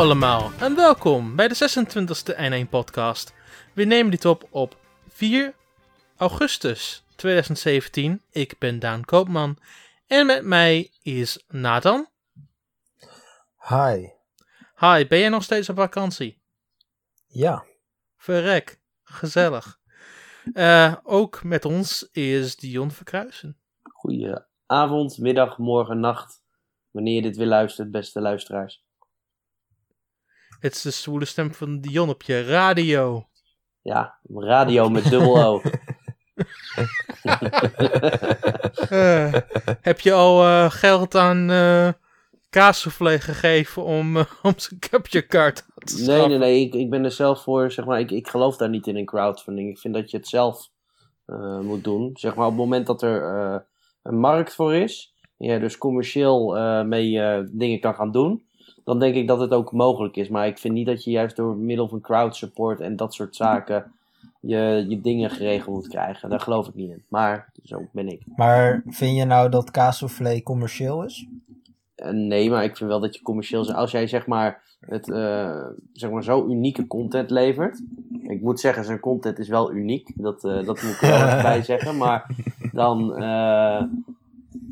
Hallo allemaal en welkom bij de 26e N1 podcast. We nemen dit op op 4 augustus 2017. Ik ben Daan Koopman en met mij is Nathan. Hi. Hi, ben jij nog steeds op vakantie? Ja. Verrek, gezellig. Eh, ook met ons is Dion Verkruisen. Goedenavond, middag, morgen, nacht. Wanneer je dit weer luistert, beste luisteraars. Het is de zwoele stem van Dion op je radio. Ja, radio met dubbel O. Eh, heb je al eh, geld aan eh kaassoufflé gegeven om, om zijn capture card te Nee, schaffen? nee, nee. Ik, ik ben er zelf voor, zeg maar, ik, ik geloof daar niet in een crowdfunding. Ik vind dat je het zelf eh, moet doen. Zeg maar, op het moment dat er eh, een markt voor is, en je dus commercieel eh, mee eh, dingen kan gaan doen, dan denk ik dat het ook mogelijk is. Maar ik vind niet dat je juist door middel van crowd support en dat soort zaken je, je dingen geregeld moet krijgen. Daar geloof ik niet in. Maar zo ben ik. Maar vind je nou dat kaassoufflé commercieel is? Eh, nee, maar ik vind wel dat je commercieel zijn. Als jij zeg maar, het, eh, zeg maar zo unieke content levert. Ik moet zeggen, zijn content is wel uniek. Dat, eh, dat moet ik er wel even bij zeggen. Maar dan een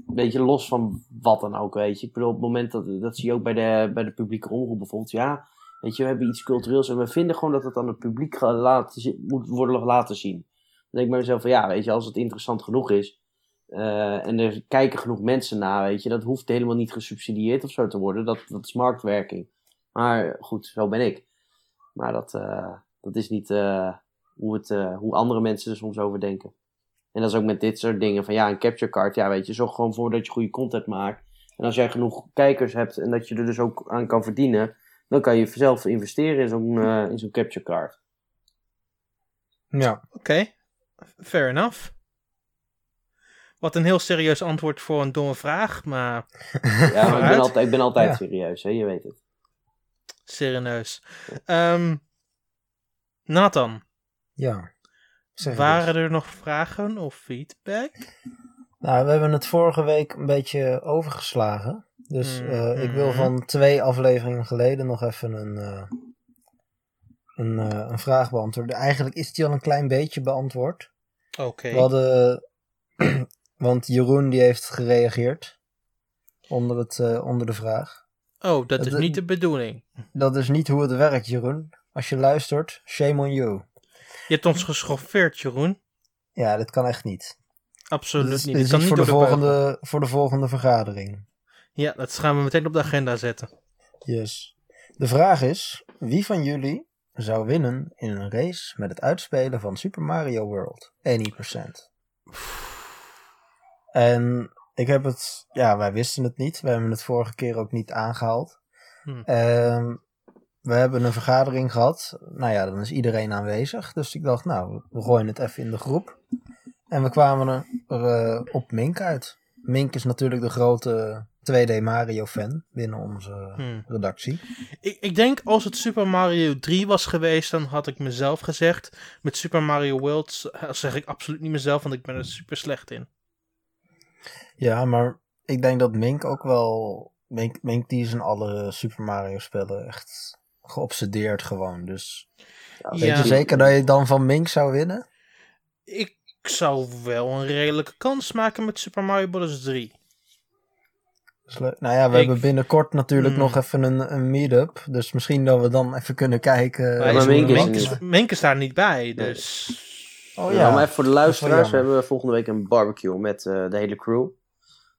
beetje los van wat dan ook, weet je. Ik bedoel, op het moment dat, dat zie je ook bij de, bij de publieke omroep bijvoorbeeld. Ja, weet je, we hebben iets cultureels en we vinden gewoon dat het aan het publiek laten moet worden laten zien. Dan denk ik bij mezelf van ja, weet je, als het interessant genoeg is. eh, en er kijken genoeg mensen naar, weet je. Dat hoeft helemaal niet gesubsidieerd of zo te worden. Dat, dat is marktwerking. Maar goed, zo ben ik. Maar dat, eh, dat is niet eh, hoe, het, hoe andere mensen er soms over denken. En dat is ook met dit soort dingen. Van ja, een capture card. Ja, weet je, zorg gewoon voor dat je goede content maakt. En als jij genoeg kijkers hebt en dat je er dus ook aan kan verdienen. Dan kan je zelf investeren in zo'n eh, in zo'n capture card. Ja. Oké, fair enough. Wat een heel serieus antwoord voor een domme vraag, maar Ja, maar ik ben altijd, ik ben altijd Ja. serieus, hè? je weet het. serieus. Ehm, Nathan, Ja. Zeg waren er nog vragen of feedback? Nou, we hebben het vorige week een beetje overgeslagen. Dus eh, ik wil Mhm. van twee afleveringen geleden nog even een, eh, een, eh, een vraag beantwoorden. Eigenlijk is die al een klein beetje beantwoord. Oké. We hadden, want Jeroen die heeft gereageerd onder, het, onder de vraag. Oh, dat is Dat- niet de bedoeling. Dat is niet hoe het werkt, Jeroen. Als je luistert, shame on you. Je hebt ons geschoffeerd, Jeroen. Ja, dit kan echt niet. Absoluut is, niet. dit is kan niet voor, de volgende, voor de volgende vergadering. Ja, dat gaan we meteen op de agenda zetten. Yes. De vraag is: wie van jullie zou winnen in een race met het uitspelen van Super Mario World? 1%. En ik heb het, ja, wij wisten het niet. We hebben het vorige keer ook niet aangehaald. Hm. Ehm, we hebben een vergadering gehad. Nou ja, dan is iedereen aanwezig. Dus ik dacht, nou, we gooien het even in de groep. En we kwamen er, er, eh, op Mink uit. Mink is natuurlijk de grote 2D Mario fan binnen onze Hm. redactie. Ik, ik denk als het Super Mario 3 was geweest, dan had ik mezelf gezegd. Met Super Mario World z- zeg ik absoluut niet mezelf, want ik ben er super slecht in. Ja, maar ik denk dat Mink ook wel. Mink, Mink die is in alle Super Mario spellen echt geobsedeerd gewoon. Dus Ja, weet Ja. je zeker dat je dan van Mink zou winnen? Ik zou wel een redelijke kans maken met Super Mario Bros. 3. Dat is leuk. Nou ja, we Ik- hebben binnenkort natuurlijk Hmm. nog even een, een meet-up. Dus misschien dat we dan even kunnen kijken. Maar maar hoe Mink is Mink is, Mink is daar niet bij, dus... Oh Ja, ja, maar even voor de luisteraars, we hebben volgende week een barbecue met eh, de hele crew.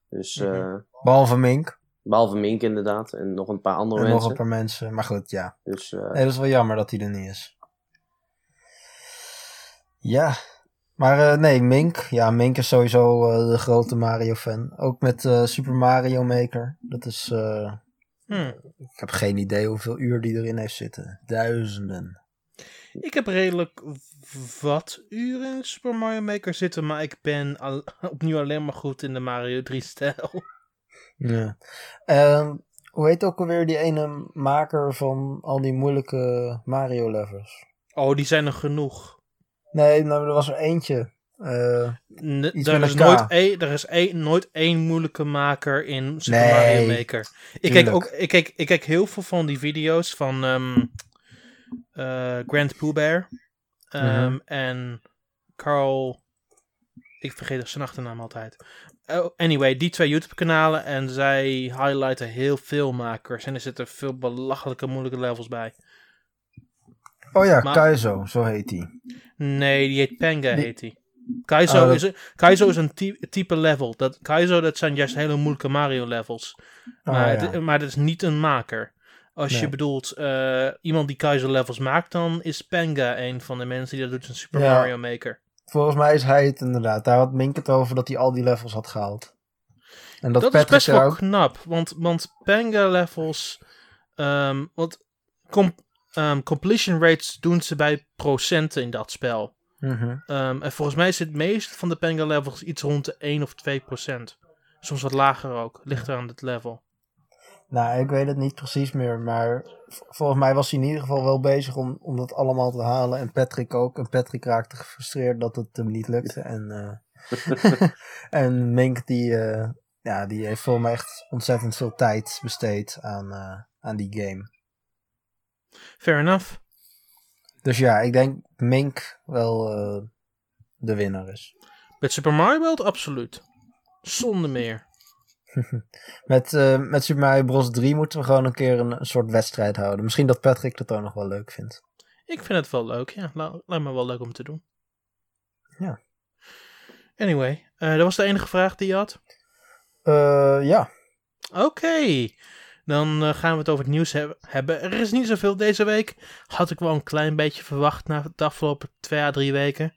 Dus, eh, Mhm. behalve Mink behalve Mink inderdaad, en nog een paar andere en nog mensen. een paar mensen. Maar goed, ja. Dus eh, Nee, dat is wel jammer dat hij er niet is. Ja, maar eh, nee, Mink. Ja, Mink is sowieso eh, de grote Mario-fan. Ook met eh, Super Mario Maker. Dat is... eh, Hm. ik heb geen idee hoeveel uur die erin heeft zitten. Duizenden. Ik heb redelijk wat uren in Super Mario Maker zitten, maar ik ben al, opnieuw alleen maar goed in de Mario 3-stijl. Ja. Ehm, hoe heet ook alweer die ene maker van al die moeilijke Mario-levels? Oh, die zijn er genoeg. Nee, nou, er was er eentje. N- Iets er, is nooit één, er is nooit één moeilijke maker in Super Nee, Mario Maker. Ik kijk, ook, ik, kijk, ik kijk heel veel van die video's van ehm eh, Grant Pooh Bear ehm, Mhm. en Carl. Ik vergeet zijn achternaam altijd. Oh, anyway, die twee YouTube-kanalen en zij highlighten heel veel makers. En er zitten veel belachelijke moeilijke levels bij. oh ja, Maar- Kaizo, zo heet die. Nee, die heet Panga, Die- heet die. Kaizo, Oh, is, een, Kaizo is een ty- type level. Dat, Kaizo, dat zijn juist hele moeilijke Mario levels. Oh, Maar, ja. het- maar dat is niet een maker. Als je bedoelt eh, iemand die Kaizo levels maakt, dan is Panga een van de mensen die dat doet in Super Ja. Mario Maker. Volgens mij is hij het inderdaad. Daar had Mink het over dat hij al die levels had gehaald. En dat, is best wel ook... knap, want, want Panga levels, ehm, want com- ehm, completion rates doen ze bij procenten in dat spel. Mhm. Ehm, en volgens mij is het meeste van de Panga levels iets rond de 1 of 2 procent. Soms wat lager ook, ligt er aan het level. Nou, ik weet het niet precies meer, maar volgens mij was hij in ieder geval wel bezig om, om dat allemaal te halen. En Patrick ook. En Patrick raakte gefrustreerd dat het hem niet lukte. En, eh, en Mink, die, eh, ja, die heeft volgens mij echt ontzettend veel tijd besteed aan, eh, aan die game. Fair enough. Dus ja, ik denk Mink wel eh, de winnaar is. Met Super Mario World, absoluut. Zonder meer. Met, eh, met Super Mario Bros. 3 moeten we gewoon een keer een, een soort wedstrijd houden. Misschien dat Patrick dat ook nog wel leuk vindt. Ik vind het wel leuk, ja. La- lijkt me wel leuk om te doen. Ja. Anyway, eh, dat was de enige vraag die je had. Eh, ja, Oké, dan gaan we het over het nieuws heb- hebben. Er is niet zoveel deze week. Had ik wel een klein beetje verwacht na de afgelopen twee à drie weken.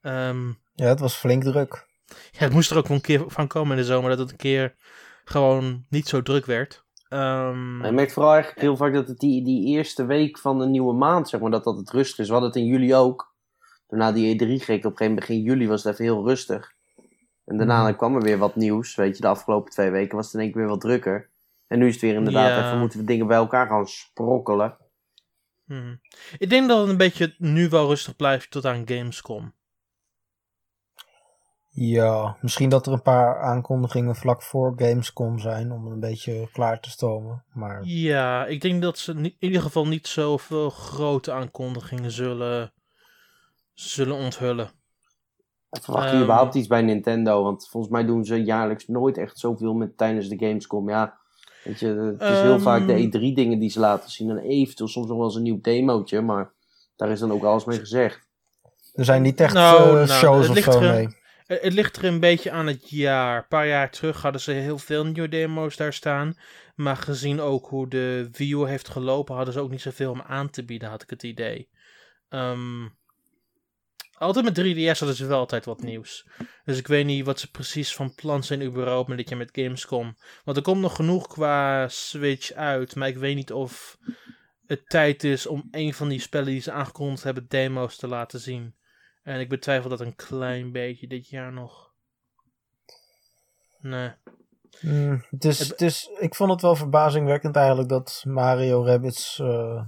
Ehm, ja, het was flink druk. Ja, het moest er ook wel een keer van komen in de zomer dat het een keer gewoon niet zo druk werd. Ehm, Je merkt vooral eigenlijk heel vaak dat het die, die eerste week van de nieuwe maand, zeg maar, dat dat het rustig is. We hadden het in juli ook. Daarna die E3 gek, op een gegeven moment begin juli was het even heel rustig. En daarna Mhm. kwam er weer wat nieuws, weet je, de afgelopen twee weken was het in één keer weer wat drukker. En nu is het weer inderdaad Ja. even, moeten we dingen bij elkaar gaan sprokkelen. hmm. Ik denk dat het een beetje nu wel rustig blijft tot aan Gamescom. Ja, misschien dat er een paar aankondigingen vlak voor Gamescom zijn om een beetje klaar te stomen. Maar Ja, ik denk dat ze in ieder geval niet zoveel grote aankondigingen zullen, zullen onthullen. Verwacht je Ehm. überhaupt iets bij Nintendo? Want volgens mij doen ze jaarlijks nooit echt zoveel met, tijdens de Gamescom. Ja, weet je, het is heel Ehm. vaak de E3 dingen die ze laten zien. En eventueel soms nog wel eens een nieuw demootje, maar daar is dan ook alles mee gezegd. er zijn niet echt Nou, eh, nou, shows of zo er- mee. Eh, Het ligt er een beetje aan het jaar. Een paar jaar terug hadden ze heel veel nieuwe demo's daar staan. Maar gezien ook hoe de Wii U heeft gelopen, hadden ze ook niet zoveel om aan te bieden, had ik het idee. Ehm, altijd met 3DS hadden ze wel altijd wat nieuws. Dus ik weet niet wat ze precies van plan zijn überhaupt met dit jaar met Gamescom. Want er komt nog genoeg qua Switch uit. Maar ik weet niet of het tijd is om een van die spellen die ze aangekondigd hebben, demo's te laten zien. En ik betwijfel dat een klein beetje dit jaar nog. Nee. Mm, het het is, ik vond het wel verbazingwekkend eigenlijk dat Mario Rabbids... eh,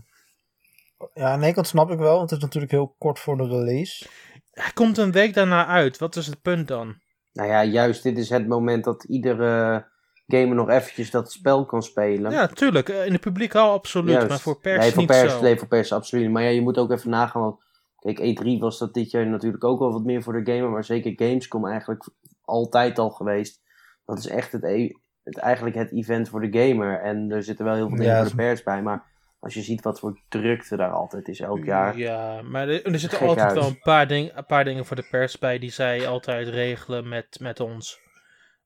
ja, aan de ene kant snap ik wel, want het is natuurlijk heel kort voor de release. Hij komt een week daarna uit. Wat is het punt dan? Nou ja, juist dit is het moment dat iedere gamer nog eventjes dat spel kan spelen. Ja, tuurlijk. eh, In de publiek al absoluut. Juist. Maar voor pers nee, voor niet pers, zo. Nee, voor pers absoluut. Maar ja, je moet ook even nagaan. Want, kijk, E3 was dat dit jaar natuurlijk ook wel wat meer voor de gamer. Maar zeker Gamescom eigenlijk altijd al geweest. Dat is echt het, e- het, eigenlijk het event voor de gamer. En er zitten wel heel veel dingen Ja, voor de pers bij. Maar als je ziet wat voor drukte daar altijd is elk jaar. Ja, maar er, er zitten altijd huis. wel een paar, ding, een paar dingen voor de pers bij die zij altijd regelen met, met ons.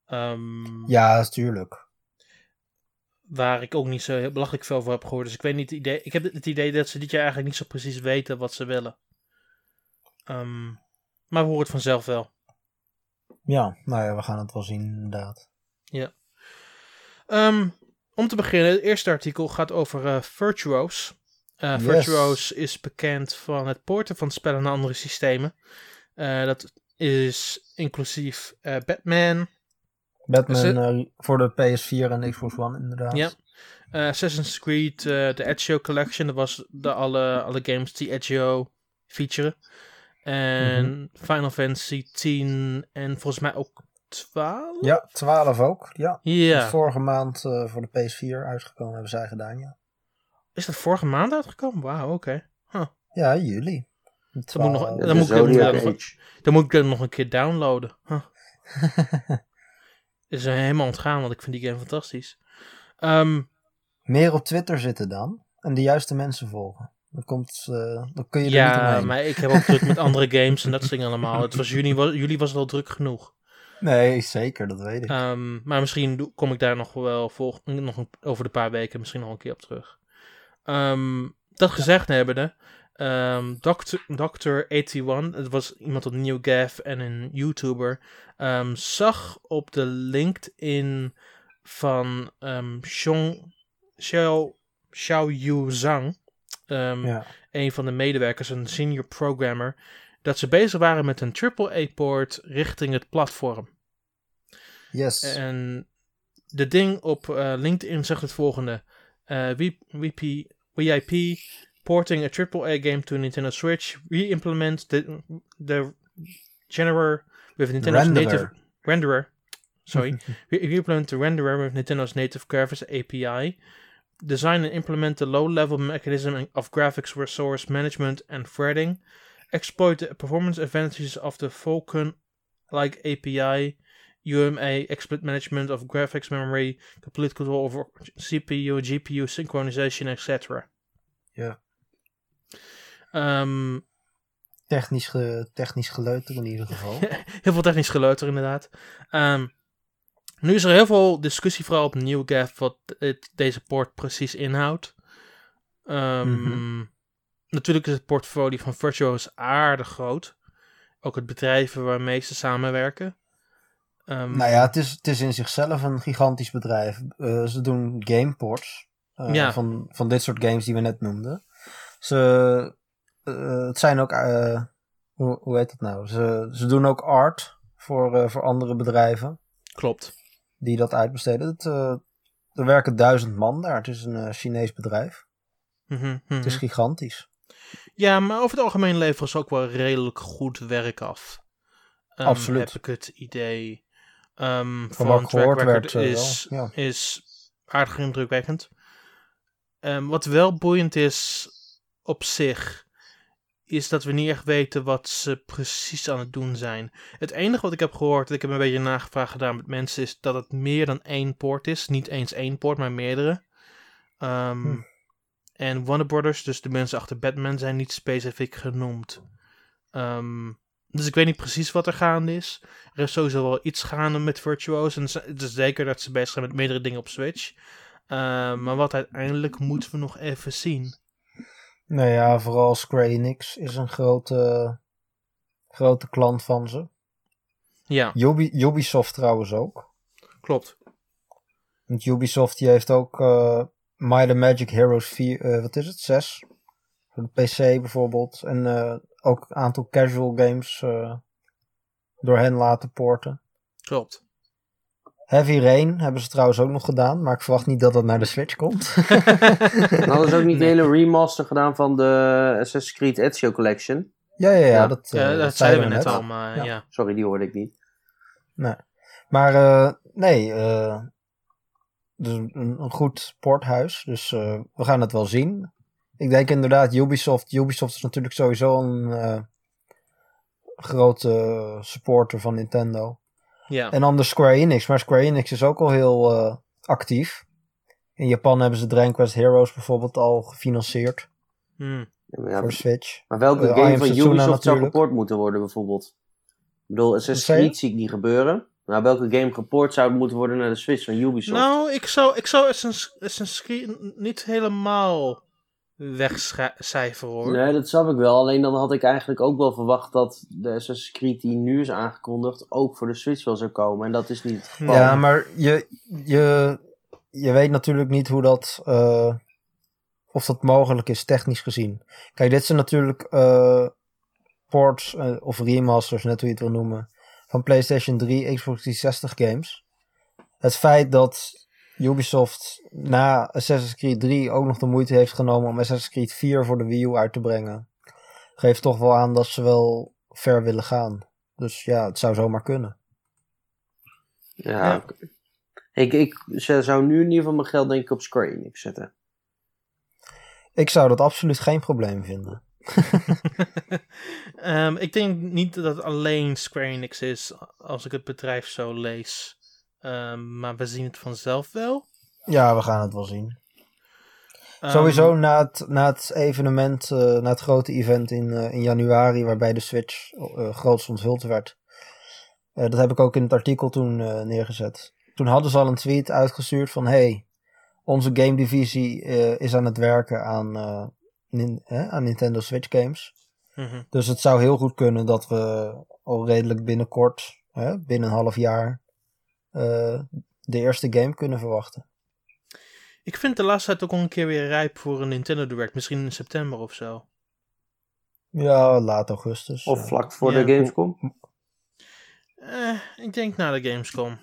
Ehm, Ja, natuurlijk. Waar ik ook niet zo heel belachelijk veel voor heb gehoord. Dus ik weet niet, het idee, ik heb het idee dat ze dit jaar eigenlijk niet zo precies weten wat ze willen. Ehm, maar we horen het vanzelf wel. Ja, nou ja, we gaan het wel zien inderdaad. Ehm, om te beginnen, het eerste artikel gaat over eh, Virtuos. Eh, Yes. Virtuos is bekend van het porten van spellen naar andere systemen. Eh, dat is inclusief Batman, Batman voor de PS4 en Xbox One inderdaad. Ja. Assassin's Creed, de Ezio Collection. Dat was de alle, alle games die Ezio featuren. En Final Fantasy 10 en volgens mij ook 12? Ja, 12 ook. Ja. Ja. Vorige maand eh, voor de PS4 uitgekomen, hebben zij gedaan, ja. Is dat vorige maand uitgekomen? Wauw, oké. Ja, juli. moet nog- Twaalf- Dan moet ik hem Zodiac nog-. Dan moet ik nog een keer downloaden. Huh. is er helemaal ontgaan, want ik vind die game fantastisch. Ehm, Meer op Twitter zitten dan. En de juiste mensen volgen. Dan, komt, eh, dan kun je er niet ja, omheen. maar ik heb ook druk met andere games en dat soort dingen allemaal. Het was juni, was, juli was wel druk genoeg. Nee, zeker, dat weet ik. Ehm, maar misschien kom ik daar nog wel volg, nog een- over de paar weken misschien nog een keer op terug. Ehm, dat gezegd hebbende, ehm Dr. Dr.81, het was iemand op NeoGaf en een YouTuber, ehm, zag op de LinkedIn van Xiong, Xiao, Xiao Yu Zhang, ehm, ja. een van de medewerkers, een senior programmer, dat ze bezig waren met een AAA-poort richting het platform. Yes. En de ding op eh, LinkedIn zegt het volgende: eh, V- VP, VIP porting a AAA game to Nintendo Switch, re-implement the, the generator with Nintendo's Renderer. native renderer. Sorry, re- re-implement the renderer with Nintendo's native graphics API. Design and implement the low-level mechanism of graphics resource management and threading. Exploit the performance advantages of the Vulkan-like API. UMA, explicit management of graphics memory, complete control over CPU, GPU synchronization, etc. Ja. Ehm, technisch, ge, technisch geleuter in ieder geval. heel veel technisch geleuter, inderdaad. Ehm, nu is er heel veel discussie, vooral op NewGaf, wat het, deze port precies inhoudt. Ehm, Mhm. Natuurlijk is het portfolio van Virtuos aardig groot. Ook het bedrijven waarmee ze samenwerken. Ehm, nou ja, het is, het is in zichzelf een gigantisch bedrijf. Eh, ze doen gameports. eh, Ja. van, van dit soort games die we net noemden. Ze, eh, het zijn ook, hoe, hoe heet het nou? Ze, ze doen ook art voor, voor andere bedrijven Klopt. Die dat uitbesteden. Het, eh, er werken duizend man daar. Het is een eh, Chinees bedrijf. Mhm, Het mhm. is gigantisch. Ja, maar over het algemeen leveren ze ook wel redelijk goed werk af. Ehm, Absoluut. Heb ik het idee. Ehm Van van gehoord werd, eh, is, ja. is aardig indrukwekkend. Ehm, wat wel boeiend is op zich, is dat we niet echt weten wat ze precies aan het doen zijn. Het enige wat ik heb gehoord, ik heb een beetje nagevraagd gedaan met mensen, is dat het meer dan één poort is. Niet eens één poort, maar meerdere. Ehm, Hm. En Warner Brothers, dus de mensen achter Batman, zijn niet specifiek genoemd. Ehm, dus ik weet niet precies wat er gaande is. Er is sowieso wel iets gaande met Virtuoso. En het is zeker dat ze bezig zijn met meerdere dingen op Switch. Ehm, maar wat uiteindelijk moeten we nog even zien. Nou ja, vooral Square Enix is een grote, grote klant van ze. Ja, Ubi, Ubisoft trouwens ook. klopt. Want Ubisoft die heeft ook eh Might and Magic Heroes 4, eh, wat is het, 6? Voor de PC bijvoorbeeld. En eh, ook een aantal casual games door hen laten porten. Klopt. Heavy Rain hebben ze trouwens ook nog gedaan, maar ik verwacht niet dat dat naar de Switch komt. En hadden ze ook niet de hele remaster gedaan van de Assassin's Creed Ezio Collection? ja, ja, ja, Ja, dat, Ja, eh, dat, zeiden zeiden we net al, maar ja. Ja. Sorry, die hoorde ik niet. Nee. Maar eh, nee, eh, dus een, een goed porthuis. Dus eh, we gaan het wel zien. Ik denk inderdaad, Ubisoft. Ubisoft is natuurlijk sowieso een grote supporter van Nintendo. Ja. En dan de Square Enix. Maar Square Enix is ook al heel eh, actief. In Japan hebben ze Dragon Quest Heroes bijvoorbeeld al gefinancierd Hm. Ja, maar, ja, voor Switch. maar welke Eh, game Am van Ubisoft zou geport moeten worden bijvoorbeeld? Ik bedoel, Assassin's? Creed zie ik niet gebeuren. Maar welke game geport zou moeten worden naar de Switch van Ubisoft? Nou, ik zou, ik zou Assassin's Assassin's Creed niet helemaal wegcijferen hoor. Nee, dat snap ik wel. Alleen dan had ik eigenlijk ook wel verwacht dat de Assassin's Creed die nu is aangekondigd ook voor de Switch wel zou komen. En dat is niet het geval. Ja, maar je, je, je weet natuurlijk niet hoe dat. eh, of dat mogelijk is, technisch gezien. Kijk, dit zijn natuurlijk eh, ports eh, of remasters, net hoe je het wil noemen. Van PlayStation 3, Xbox 360 games. Het feit dat Ubisoft na Assassin's Creed 3 ook nog de moeite heeft genomen om Assassin's Creed 4 voor de Wii U uit te brengen. Geeft toch wel aan dat ze wel ver willen gaan. Dus ja, het zou zomaar kunnen. Ja, Ja. oké. Ik, ik zou nu in ieder geval mijn geld denk ik op Square Enix zetten. Ik zou dat absoluut geen probleem vinden. Ehm, ik denk niet dat het alleen Square Enix is als ik het bedrijf zo lees. Ehm, maar we zien het vanzelf wel. Ja, we gaan het wel zien. Ehm, Sowieso na het, na het evenement, eh, na het grote event in, eh, in januari, waarbij de Switch eh groots onthuld werd. Dat heb ik ook in het artikel toen neergezet. Toen hadden ze al een tweet uitgestuurd van: hey, onze game divisie is aan het werken aan, nin- aan Nintendo Switch games. mhm. Dus het zou heel goed kunnen dat we al redelijk binnenkort, binnen een half jaar, eh, de eerste game kunnen verwachten. Ik vind de laatste tijd ook al een keer weer rijp voor een Nintendo Direct. Misschien in september of zo. Ja, laat augustus. Of vlak voor Ja. de Gamescom. Eh, ik denk na de Gamescom.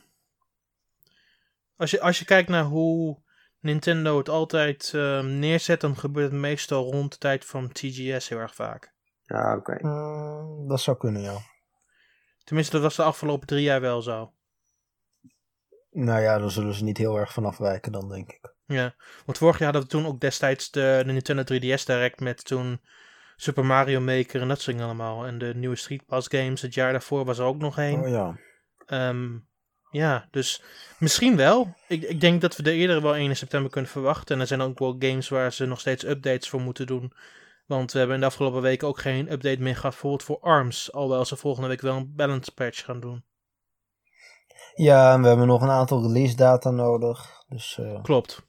Als je, als je kijkt naar hoe Nintendo het altijd ehm, neerzet, dan gebeurt het meestal rond de tijd van TGS heel erg vaak. Ja, oké. Mm, dat zou kunnen, ja. Tenminste, dat was de afgelopen drie jaar wel zo. Nou ja, daar zullen ze niet heel erg van afwijken dan, denk ik. Ja, want vorig jaar hadden we toen ook destijds de, de Nintendo 3DS Direct met toen Super Mario Maker en dat soort dingen allemaal. En de nieuwe Street Pass games, het jaar daarvoor was er ook nog één. Oh ja. Ehm, ja, dus misschien wel. Ik, ik denk dat we er eerder wel 1 in september kunnen verwachten. En er zijn ook wel games waar ze nog steeds updates voor moeten doen. Want we hebben in de afgelopen weken ook geen update meer gehad, bijvoorbeeld voor ARMS. Alhoewel ze volgende week wel een balance patch gaan doen. Ja, en we hebben nog een aantal release data nodig. Dus eh, Klopt.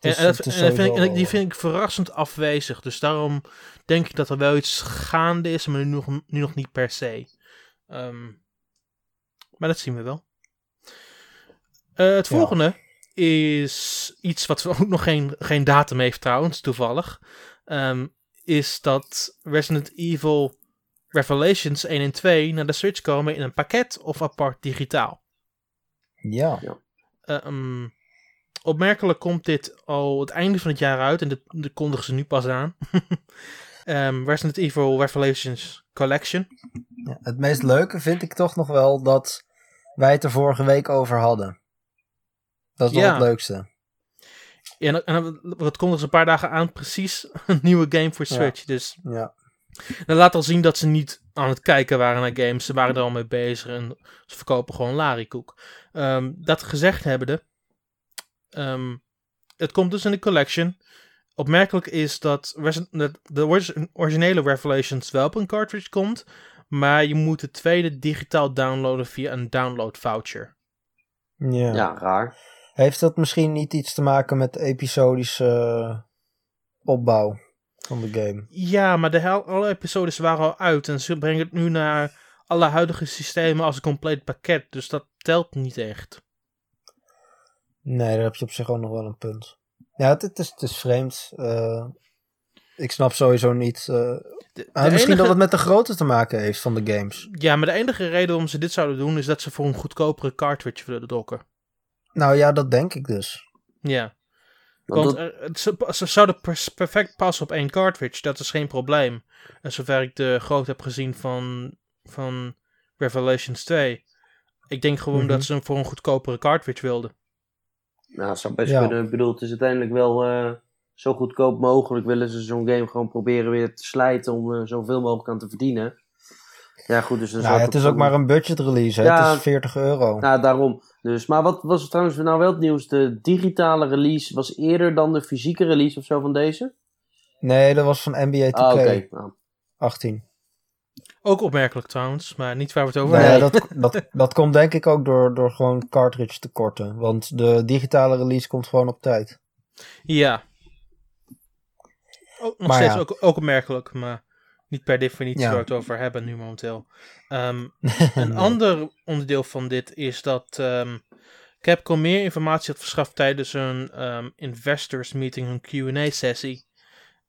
is- en, en dat- en dat vind ik, sowieso en die vind ik verrassend afwezig. Dus daarom denk ik dat er wel iets gaande is, maar nu nog, nu nog niet per se. Ehm, maar dat zien we wel. Eh, het Ja. volgende is iets wat ook nog geen, geen datum heeft trouwens, toevallig. Ehm, is dat Resident Evil Revelations 1 en 2 naar de Switch komen in een pakket of apart digitaal. ja. Ehm, opmerkelijk komt dit al het einde van het jaar uit en dat, kondigen ze nu pas aan. Ehm Resident Evil Revelations Collection. Ja, Het meest leuke vind ik toch nog wel dat wij het er vorige week over hadden. Dat is Ja. het leukste. Ja, en, en dat kondigen ze een paar dagen aan, precies een nieuwe game voor Ja. Switch. Dus Ja. Dat laat al zien dat ze niet aan het kijken waren naar games. Ze waren er al mee bezig en ze verkopen gewoon larikoek. Ehm, dat gezegd hebbende, ehm, het komt dus in de collection. Opmerkelijk is dat, de origi- originele Revelations wel op een cartridge komt, maar je moet de tweede digitaal downloaden via een download voucher. Ja. Ja, raar. Heeft dat misschien niet iets te maken met de episodische eh, opbouw van de game? Ja, maar de hel- alle episodes waren al uit en ze brengen het nu naar alle huidige systemen als een compleet pakket, dus dat telt niet echt. Nee, daar heb je op zich ook nog wel een punt. Ja, het, het is, het is vreemd. Eh, ik snap sowieso niet. eh, De- ah, de misschien enige- dat het met de grootte te maken heeft van de games. Ja, maar de enige reden waarom ze dit zouden doen is dat ze voor een goedkopere cartridge willen dokken. Nou ja, dat denk ik dus. Ja, Want want dat- er- het, ze, ze zouden perfect passen op één cartridge, dat is geen probleem. En zover ik de grootte heb gezien van, van Revelations 2. Ik denk gewoon Mhm. dat ze hem voor een goedkopere cartridge wilden. Nou, zou best Ja. kunnen. Ik bedoel, het is uiteindelijk wel eh, zo goedkoop mogelijk. Willen ze zo'n game gewoon proberen weer te slijten om eh, zoveel mogelijk aan te verdienen. Ja, goed, dus Nou, het is ook maar een budget release. Ja. Het is 40 euro. Nou, daarom. Dus, maar wat was trouwens nou wel het nieuws? De digitale release was eerder dan de fysieke release of zo van deze? Nee, dat was van NBA 2K Ah, oké. Nou, 18. Ook opmerkelijk trouwens, maar niet waar we het over Nee, hebben. dat, dat, dat komt denk ik ook door, door gewoon cartridge tekorten. Want de digitale release komt gewoon op tijd. Ja. Ook, nog Maar steeds ja. ook, ook opmerkelijk, maar niet per definitie Ja. waar we het over hebben nu momenteel. Ehm, Een ander onderdeel van dit is dat ehm, Capcom meer informatie had verschaft tijdens een ehm, investors meeting, een Q&A sessie.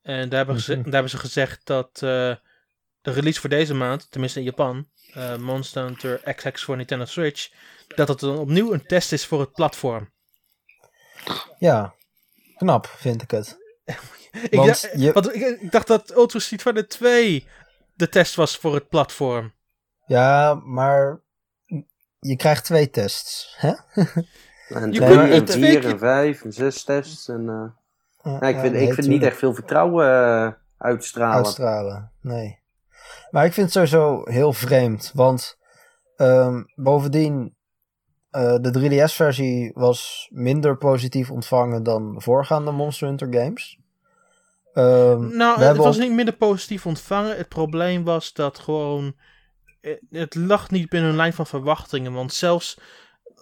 En daar hebben, ze, Mhm. daar hebben ze gezegd dat eh, de release voor deze maand, tenminste in Japan, eh, Monster Hunter XX voor Nintendo Switch, dat het dan opnieuw een test is voor het platform. Ja, knap vind ik het. Ik, Want dacht, je- want ik, ik dacht dat Ultra Street Fighter 2 de test was voor het platform. Ja, maar je krijgt twee tests. Hè? En Je kunt en twee vier keer- en vijf en zes tests. En, eh, Ja, ja, ik vind, nee, ik vind niet echt veel vertrouwen eh, uitstralen. Uitstralen, nee. Maar ik vind het sowieso heel vreemd, want ehm, bovendien, eh, de 3DS-versie was minder positief ontvangen dan voorgaande Monster Hunter games. Ehm, Nou, het was niet minder positief ontvangen. Het probleem was dat gewoon. eh, Het lag niet binnen hun lijn van verwachtingen. Want zelfs.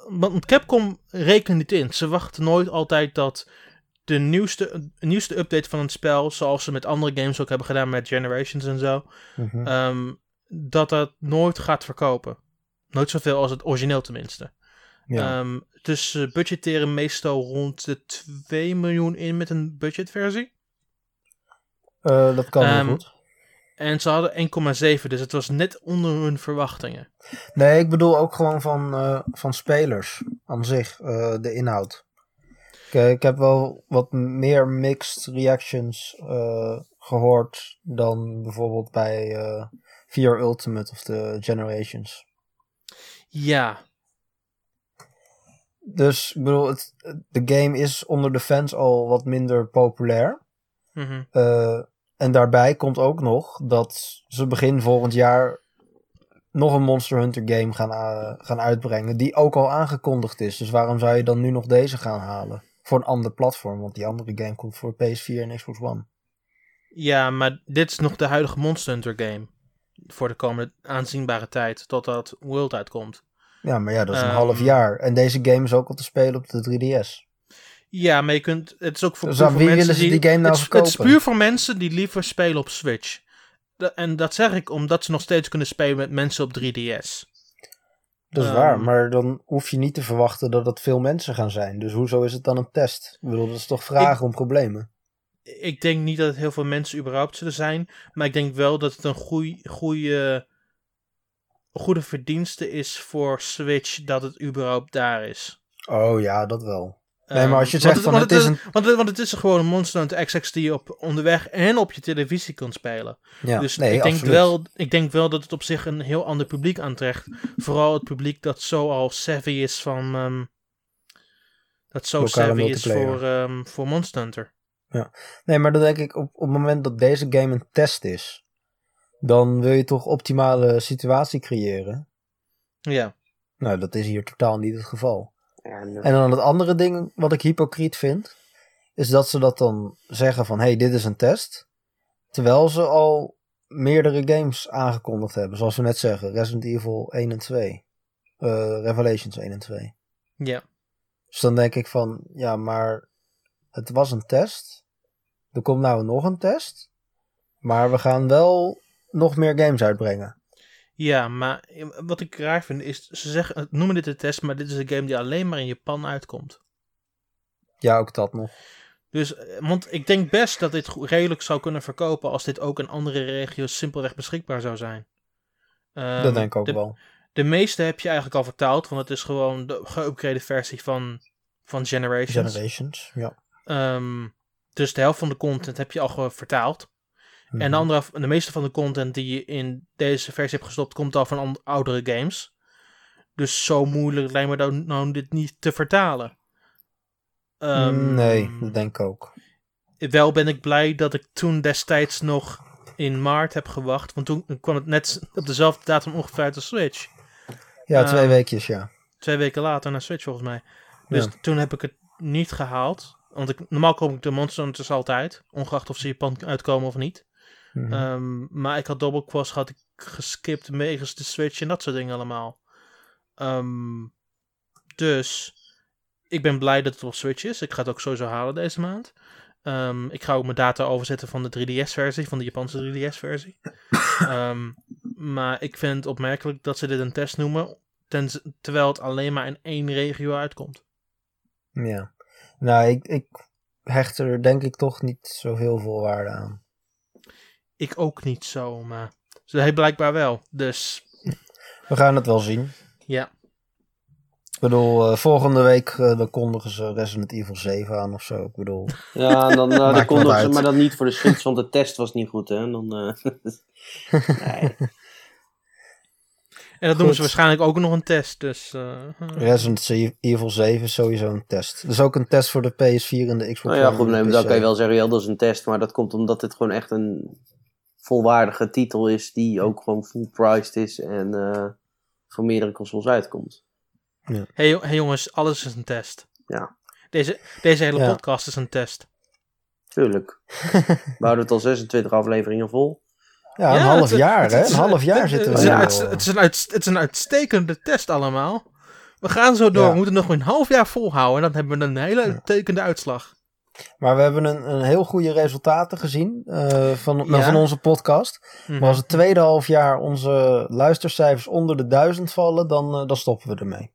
Want Capcom rekende niet in. Ze wachten nooit altijd dat de nieuwste, nieuwste update van het spel. Zoals ze met andere games ook hebben gedaan met Generations en zo. Mhm. ehm, dat dat nooit gaat verkopen. Nooit zoveel als het origineel tenminste. ja. Ehm, dus ze budgetteren meestal rond de 2 miljoen in met een budgetversie. Eh, dat kan heel ehm, goed. En ze hadden 1,7, dus het was net onder hun verwachtingen. Nee, ik bedoel ook gewoon van, eh, van spelers aan zich, eh, de inhoud. Ik, ik heb wel wat meer mixed reactions eh, gehoord dan bijvoorbeeld bij VR Ultimate of de Generations. Ja, Dus ik bedoel, het, de game is onder de fans al wat minder populair. Mhm. Eh, en daarbij komt ook nog dat ze begin volgend jaar nog een Monster Hunter game gaan, eh, gaan uitbrengen. Die ook al aangekondigd is. Dus waarom zou je dan nu nog deze gaan halen? Voor een ander platform. Want die andere game komt voor PS4 en Xbox One. ja, maar dit is nog de huidige Monster Hunter game. Voor de komende aanzienbare tijd, totdat World uitkomt. Ja, maar ja, dat is een Ehm. half jaar. En deze game is ook al te spelen op de 3DS. Ja, maar je kunt, het is ook voor, Dus voor wie mensen willen ze die, die game nou het, is- het is verkopen? puur voor mensen die liever spelen op Switch. En dat zeg ik omdat ze nog steeds kunnen spelen met mensen op 3DS. Dat is Ehm. waar, maar dan hoef je niet te verwachten dat het veel mensen gaan zijn. Dus hoezo is het dan een test? Ik bedoel, dat is toch vragen om problemen? Ik denk niet dat het heel veel mensen überhaupt zullen zijn. Maar ik denk wel dat het een goeie, goede, goede verdienste is voor Switch dat het überhaupt daar is. Oh ja, dat wel. Nee, maar als je zegt van het is een... Want, het- want het is gewoon een Monster Hunter XX die je op onderweg en op je televisie kunt spelen. Ja, dus nee, ik, denk absoluut. wel, ik denk wel dat het op zich een heel ander publiek aantrekt. Vooral het publiek dat zo al savvy is van... ehm, dat zo Lokale savvy is voor, ehm, voor Monster Hunter. Nee, maar dan denk ik op, op het moment dat deze game een test is, dan wil je toch optimale situatie creëren. Ja. Nou, dat is hier totaal niet het geval. En, eh, En dan het andere ding wat ik hypocriet vind, is dat ze dat dan zeggen van, hey, dit is een test. Terwijl ze al meerdere games aangekondigd hebben, zoals we net zeggen, Resident Evil 1 en 2. eh, Revelations 1 en 2. Ja. Dus dan denk ik van, ja, maar het was een test. Er komt nou nog een test. Maar we gaan wel nog meer games uitbrengen. Ja, maar eh, wat ik raar vind is, ze zeggen, noemen dit een test, maar dit is een game die alleen maar in Japan uitkomt. Ja, ook dat nog. Dus, eh, want ik denk best dat dit redelijk zou kunnen verkopen als dit ook in andere regio's simpelweg beschikbaar zou zijn. Ehm, dat denk ik ook de, wel. De meeste heb je eigenlijk al vertaald, want het is gewoon de geüpgrade versie van, van Generations. Generations, ja. Ehm, dus de helft van de content heb je al gewoon vertaald. En Mhm. de, andere, de meeste van de content die je in deze versie hebt gestopt, komt al van an- oudere games. Dus zo moeilijk lijkt me dan nou dit niet te vertalen. Ehm, nee, dat denk ik ook. Wel ben ik blij dat ik toen destijds nog in maart heb gewacht. Want toen kwam het net op dezelfde datum ongeveer uit de Switch. Ja, twee Ehm, weekjes, ja. Twee weken later naar Switch volgens mij. Dus Ja. toen heb ik het niet gehaald. Want ik, normaal koop ik de Monster Hunters altijd. Ongeacht of ze Japan uitkomen of niet. Mhm. Ehm, maar ik had Double had ik geskipt wegens de Switch en dat soort dingen allemaal. Ehm, dus ik ben blij dat het op Switch is. Ik ga het ook sowieso halen deze maand. Ehm, ik ga ook mijn data overzetten van de 3DS-versie, van de Japanse 3DS-versie. Ehm, maar ik vind het opmerkelijk dat ze dit een test noemen, ten- terwijl het alleen maar in één regio uitkomt. Ja. Nou, ik, ik hecht er denk ik toch niet zo heel veel waarde aan. Ik ook niet zo, maar hij blijkbaar wel. Dus We gaan het wel zien. ja. Ik bedoel, eh, volgende week eh, dan kondigen ze Resident Evil 7 aan of zo. Ik bedoel, Ja, en dan, eh, dan wat ze, maar dan niet voor de Switch, want de test was niet goed, hè. En Dan, eh, nee. En dat noemen ze Goed. waarschijnlijk ook nog een test. Dus, eh, Resident Evil 7 is sowieso een test. Dus ook een test voor de PS4 en de Xbox Nou ja, One goed, en de nee, dan kan je wel zeggen, ja, dat is een test. Maar dat komt omdat dit gewoon echt een volwaardige titel is, die ook gewoon full priced is en eh, voor meerdere consoles uitkomt. hey, jo- hey jongens, alles is een test. Ja. Deze, deze hele Ja. podcast is een test. Tuurlijk. We houden het al 26 afleveringen vol. Ja, een Ja, half het- jaar hè? Een half jaar zitten we. Het is een uit- het is een uitstekende test allemaal. We gaan zo door. Ja. We moeten nog een half jaar volhouden. En dan hebben we een hele uitstekende uitslag. Maar we hebben een, een heel goede resultaten gezien eh, van, nou, Ja. van onze podcast. Mhm. Maar als het tweede half jaar onze luistercijfers onder de duizend vallen, dan, eh, dan stoppen we ermee.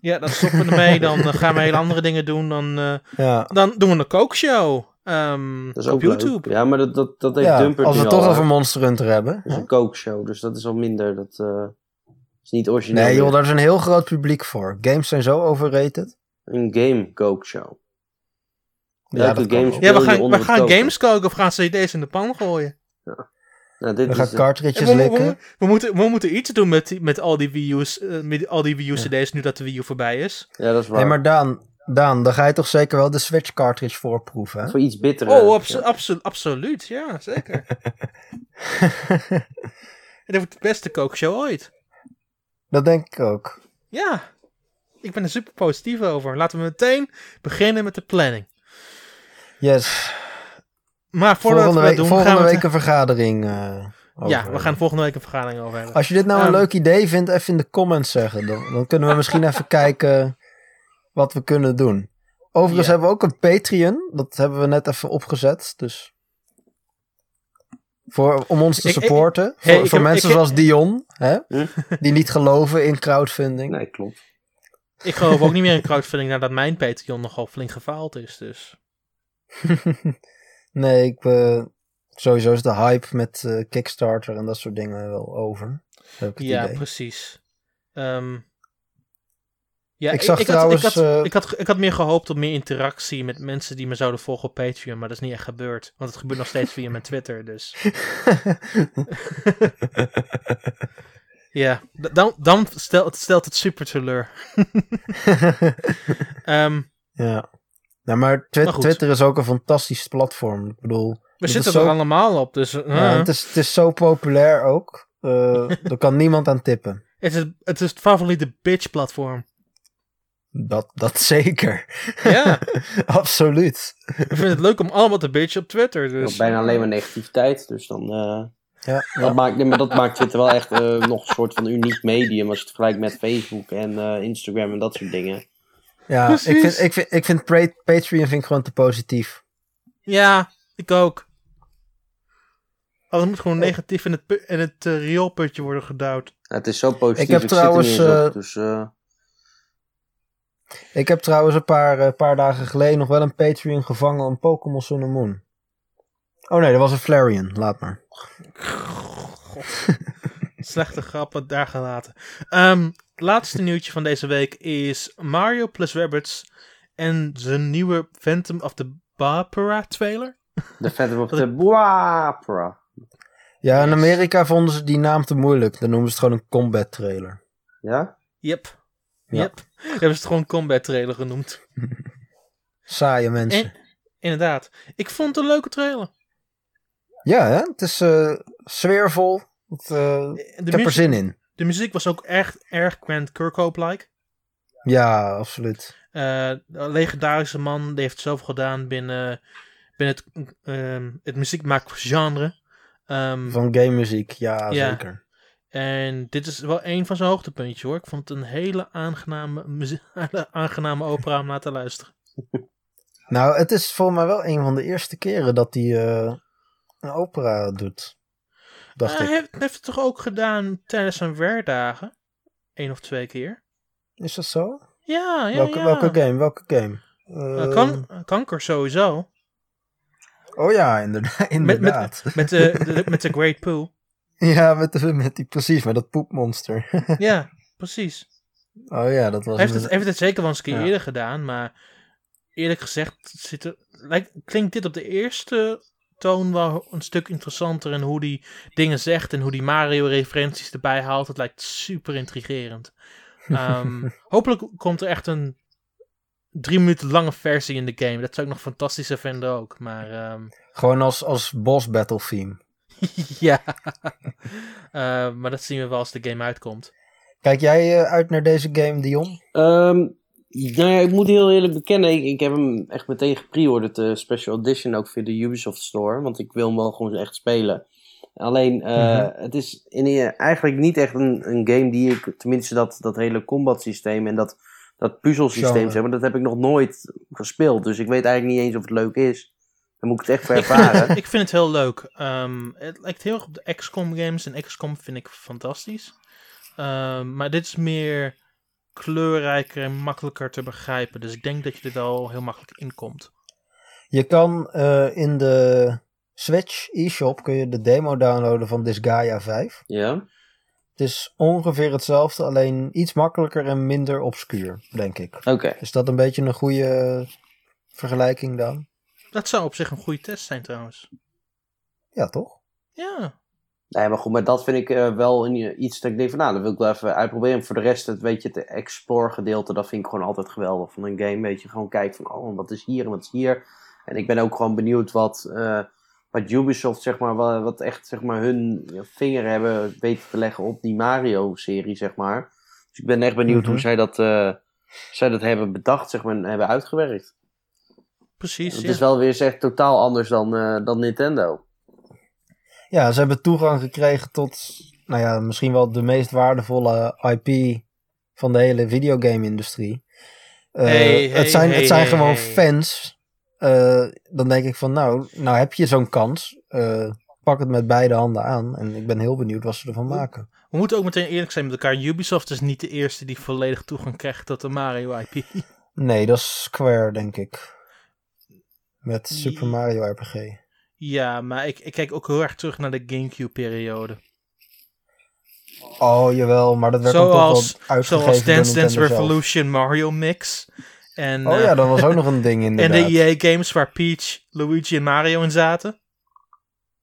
Ja, dan stoppen we ermee. Dan eh, gaan we hele andere dingen doen. Dan, eh, Ja, dan doen we een kookshow. ehm, Dat is op ook YouTube. leuk. Ja, maar dat, dat, dat heeft ja Dumpert als we het toch over. Monster Hunter hebben. Dat is een kookshow, dus dat is al minder. Dat eh, is niet origineel. Nee joh, daar is een heel groot publiek voor. Games zijn zo overrated. Een game kookshow. Ja, games. Ja, we gaan, we gaan games koken of gaan cd's in de pan gooien. Nou, dit We is gaan de- cartridges Ja, we, we- likken. we moeten, we moeten iets doen met, die- met al die Wii U's, eh, met al die Wii U cd's nu dat de Wii U voorbij is. Ja, dat is waar. Nee, maar Daan, Daan, dan ga je toch zeker wel de Switch cartridge voorproeven, hè? Voor iets bitter. Oh, abso- abso- absoluut. Ja, zeker. En dat wordt de beste kookshow ooit. Dat denk ik ook. Ja, ik ben er super positief over. Laten we meteen beginnen met de planning. Yes. Maar voordat Volgende we week, doen, volgende gaan we week een vergadering. eh, over Ja, we gaan volgende week een vergadering over hebben. Als je dit nou een Ehm, leuk idee vindt, even in de comments zeggen. Dan, dan kunnen we misschien even kijken wat we kunnen doen. Overigens hebben we ook een Patreon. Dat hebben we net even opgezet. Dus voor, om ons te Ik- ik- supporten. hey, voor heb- mensen zoals Dion. Hè? Die niet geloven in crowdfunding. Nee, klopt. Ik geloof ook niet meer in crowdfunding nadat mijn Patreon nogal flink gefaald is. Dus. Nee, ik, eh, sowieso is de hype met eh, Kickstarter en dat soort dingen wel over. Ik Ja, idee. precies. Ehm, ja, Ik zag had, trouwens, ik, had, eh, ik, had, ik had meer gehoopt op meer interactie met mensen die me zouden volgen op Patreon, maar dat is niet echt gebeurd. Want het gebeurt nog steeds via mijn Twitter, dus... Ja, dan, dan stelt, stelt het super teleur. Ehm, ja. Nou, maar Twi- Maar goed. Twitter is ook een fantastisch platform. Ik bedoel, we zitten zo- er allemaal op, dus... eh, Ja, het, is, het is zo populair ook. Eh er kan niemand aan tippen. het, is, het is het favoriete bitch-platform. Dat, dat zeker. Ja, Absoluut. ik vind het leuk om allemaal te bitchen op Twitter, dus... Bijna alleen maar negativiteit, dus dan... eh, Ja, Dat, ja. maakt, nee, maar dat maakt Twitter wel echt eh, nog een soort van uniek medium als je het vergelijkt met Facebook en eh, Instagram en dat soort dingen. Ja ik, vind, ik, vind, ik vind Patreon vind ik gewoon te positief. Ja, ik ook. Alles moet gewoon negatief in het, in het eh, rioolputje worden gedouwd. Ja, het is zo positief, Ik heb trouwens, er op, eh, dus eh, Ik heb trouwens een paar, paar dagen geleden nog wel een Patreon gevangen om Pokémon Sun and Moon. Oh nee, dat was een Flareon. Laat maar. Slechte grappen daar gelaten. Ehm laatste nieuwtje van deze week is Mario plus Rabbids en zijn nieuwe Phantom of the Barbara trailer. de Phantom of the Buapra. Ja, in. Amerika vonden ze die naam te moeilijk. Dan noemen ze het gewoon een combat trailer. Ja? Yep. Ja. Yep. Hebben ze het gewoon combat trailer genoemd. Saaie mensen. En, inderdaad. Ik vond het een leuke trailer. Ja, hè? het is eh, sfeervol. Eh, De ik heb er zin in. De muziek was ook echt erg Grant Kirkhope-like. Ja, absoluut. Een legendarische man, die heeft zoveel gedaan binnen, binnen het, ehm het muziekmaakgenre. Ehm, Van game muziek, ja, Ja. zeker. en dit is wel een van zijn hoogtepuntjes hoor. Ik vond het een hele aangename, aangename opera om naar te luisteren. Nou, het is volgens mij wel een van de eerste keren dat hij eh, een opera doet. Dacht hij ik. heeft, heeft het toch ook gedaan tijdens zijn werkdagen? Eén of twee keer. Is dat zo? Ja, ja, welke, ja. welke game? Welke game? Eh, Eh, kan, kanker sowieso. Oh ja, inderdaad. Met, inderdaad. met, met, de, de- met de Great Poo. Ja, met, de, met die, precies, met dat poepmonster. Ja, precies. Oh ja, dat was Hij heeft het, heeft het zeker wel eens een keer Ja. eerder gedaan, maar eerlijk gezegd zit er, lijkt, klinkt dit op de eerste toon wel een stuk interessanter en hoe die dingen zegt en hoe die Mario-referenties erbij haalt. Het lijkt super intrigerend. Ehm, hopelijk komt er echt een drie minuten lange versie in de game. Dat zou ik nog fantastischer vinden ook, maar ehm, Gewoon als, als boss battle theme. ja. Eh, maar dat zien we wel als de game uitkomt. Kijk jij eh, uit naar deze game, Dion? Ehm, nou ja, ik moet heel eerlijk bekennen, ik, ik heb hem echt meteen gepreorderd, de special edition ook via de Ubisoft Store, want ik wil hem wel gewoon echt spelen. Alleen, eh, Mhm. het is in, eigenlijk niet echt een, een game die ik, tenminste dat, dat hele combat systeem en dat, dat puzzelsysteem, zeg maar, dat heb ik nog nooit gespeeld. Dus ik weet eigenlijk niet eens of het leuk is. Dan moet ik het echt voor ervaren. ik vind het heel leuk. Ehm, het lijkt heel erg op de XCOM games. En XCOM vind ik fantastisch. Ehm, maar dit is meer kleurrijker en makkelijker te begrijpen. Dus ik denk dat je er wel heel makkelijk in komt. Je kan eh, in de Switch e-shop kun je de demo downloaden van Disgaea 5. ja? Het is ongeveer hetzelfde, alleen iets makkelijker en minder obscuur, denk ik. Oké. Is dat een beetje een goede vergelijking dan? Dat zou op zich een goede test zijn trouwens. Ja, toch? Ja. Nee, maar goed, maar dat vind ik eh, wel een, iets dat ik denk van, nou, dat wil ik wel even uitproberen. Voor de rest, het, weet je, het explore gedeelte, dat vind ik gewoon altijd geweldig van een game. Weet je, gewoon kijken van, oh, wat is hier en wat is hier. En ik ben ook gewoon benieuwd wat, eh, wat Ubisoft, zeg maar, wat, wat echt, zeg maar, hun vinger hebben weten te leggen op die Mario-serie, zeg maar. Dus ik ben echt benieuwd Mhm. hoe zij dat, eh, zij dat hebben bedacht, zeg maar, en hebben uitgewerkt. Precies. Het ja. is wel weer echt totaal anders dan, eh, dan Nintendo. Ja, ze hebben toegang gekregen tot, nou ja, misschien wel de meest waardevolle IP van de hele videogame-industrie. Hey, hey, het zijn, hey, het zijn gewoon fans. Eh, dan denk ik van, nou, nou heb je zo'n kans. Eh, pak het met beide handen aan. En ik ben heel benieuwd wat ze ervan maken. We moeten ook meteen eerlijk zijn met elkaar. Ubisoft is niet de eerste die volledig toegang krijgt tot de Mario IP. Nee, dat is Square, denk ik. Met Super Mario RPG. Ja, maar ik, ik kijk ook heel erg terug naar de Gamecube-periode. Oh, jawel, maar dat werd dan toch Zoals, wel uitgegeven zoals Dance Dance zelf. Revolution Mario Mix. En, Oh eh, ja, dat was ook nog een ding en inderdaad. de EA-games waar Peach, Luigi en Mario in zaten.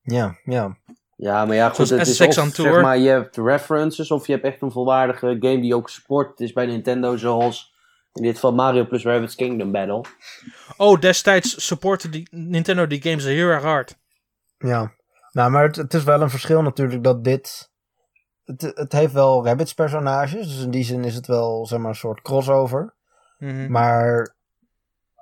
Ja, ja. Ja, maar ja, goed, Zoals het is of, on zeg Tour. maar, je hebt references of je hebt echt een volwaardige game die ook support is bij Nintendo, zoals in dit geval Mario plus Rabbids Kingdom Battle. Oh, destijds supportte die, Nintendo die games heel erg hard. Ja, nou, maar het, het is wel een verschil natuurlijk dat dit. Het, het heeft wel Rabbids personages, dus in die zin is het wel zeg maar een soort crossover. Mhm. Maar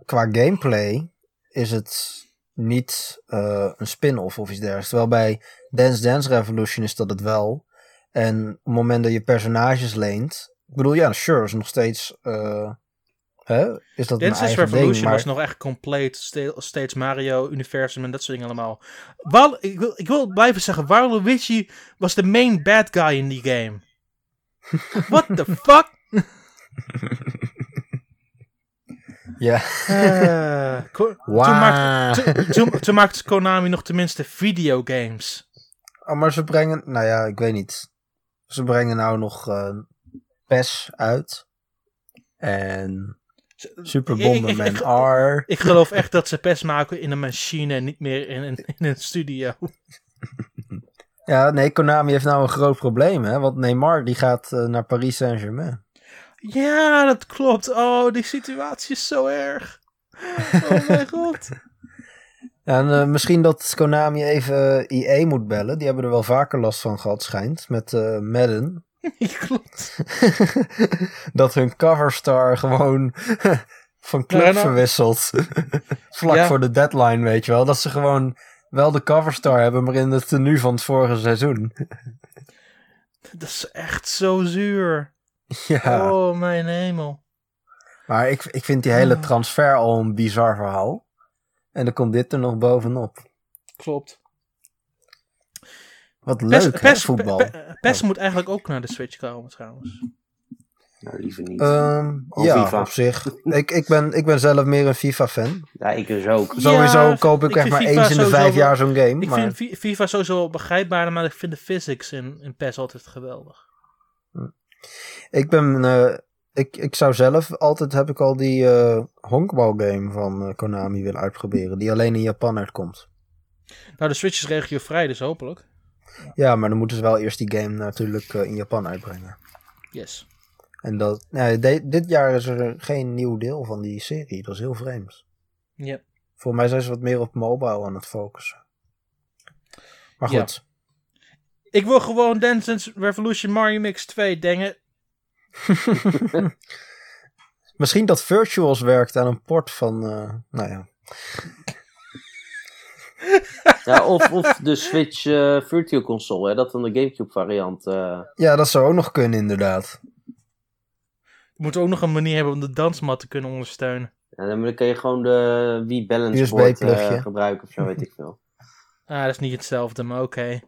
qua gameplay is het niet eh, een spin-off of iets dergelijks. Terwijl bij Dance Dance Revolution is dat het wel. En op het moment dat je personages leent. Ik bedoel, ja, sure, is nog steeds. eh, hè, is dat Dance Revolution ding, maar... was nog echt compleet. ste- Steeds Mario, Universum en dat soort dingen allemaal. Wal, ik, wil, ik wil blijven zeggen, Waluigi was de main bad guy in die game. What the fuck? Ja. Eh, Ko- Wow. toen, maakte, toen, toen, toen maakte Konami nog tenminste videogames. Oh, maar ze brengen, nou ja, ik weet niet. Ze brengen nou nog eh PES uit. En Super Ik- ik- ik- R. Ik geloof echt dat ze PES maken in een machine en niet meer in, een- in een studio. Ja, nee, Konami heeft nou een groot probleem, hè. Want Neymar, die gaat eh, naar Paris Saint-Germain. Ja, dat klopt. Oh, die situatie is zo erg. Oh mijn god. Ja, en eh, misschien dat Konami even IE moet bellen. Die hebben er wel vaker last van gehad, schijnt. Met eh Madden. klopt. dat hun coverstar gewoon van club Nou, nou. verwisselt. Vlak Ja. voor de deadline, weet je wel. Dat ze gewoon wel de coverstar hebben, maar in het tenue van het vorige seizoen. Dat is echt zo zuur. ja. Oh, mijn hemel. Maar ik, ik vind die hele Oh. transfer al een bizar verhaal. En dan komt dit er nog bovenop. Klopt. Wat PES, leuk, hè, PES, voetbal. Pe- Pe- PES moet eigenlijk ook naar de Switch komen trouwens. Nou, liever niet. Ehm, Of ja, FIFA. op zich. Ik, ik, ben, ik ben zelf meer een FIFA-fan. ja, ik dus ook. Sowieso koop ik, ik echt maar FIFA eens in de vijf wel- jaar zo'n game. Ik maar... vind Fi- FIFA sowieso wel begrijpbaarder, maar ik vind de physics in, in PES altijd geweldig. Ik ben eh, ik, ik zou zelf altijd heb ik al die eh honkbalgame van eh, Konami willen uitproberen. Die alleen in Japan uitkomt. Nou, de Switch is regiovrij, dus hopelijk. Ja, maar dan moeten ze wel eerst die game natuurlijk eh, in Japan uitbrengen. Yes. En dat, de- dit jaar is er geen nieuw deel van die serie. Dat is heel vreemd. Ja. Voor mij zijn ze wat meer op mobile aan het focussen. Maar Ja. goed. Ik wil gewoon Dance Dance Revolution Mario Mix 2 denken. Misschien dat Virtuals werkt aan een port van, eh, nou ja. Ja, of, of de Switch eh, Virtual Console, hè, dat dan de Gamecube variant. eh, Ja, dat zou ook nog kunnen inderdaad. We moeten ook nog een manier hebben om de dansmat te kunnen ondersteunen. en dan kan je gewoon de Wii Balance Board eh, gebruiken of zo, weet ik veel. Ah, dat is niet hetzelfde, maar oké.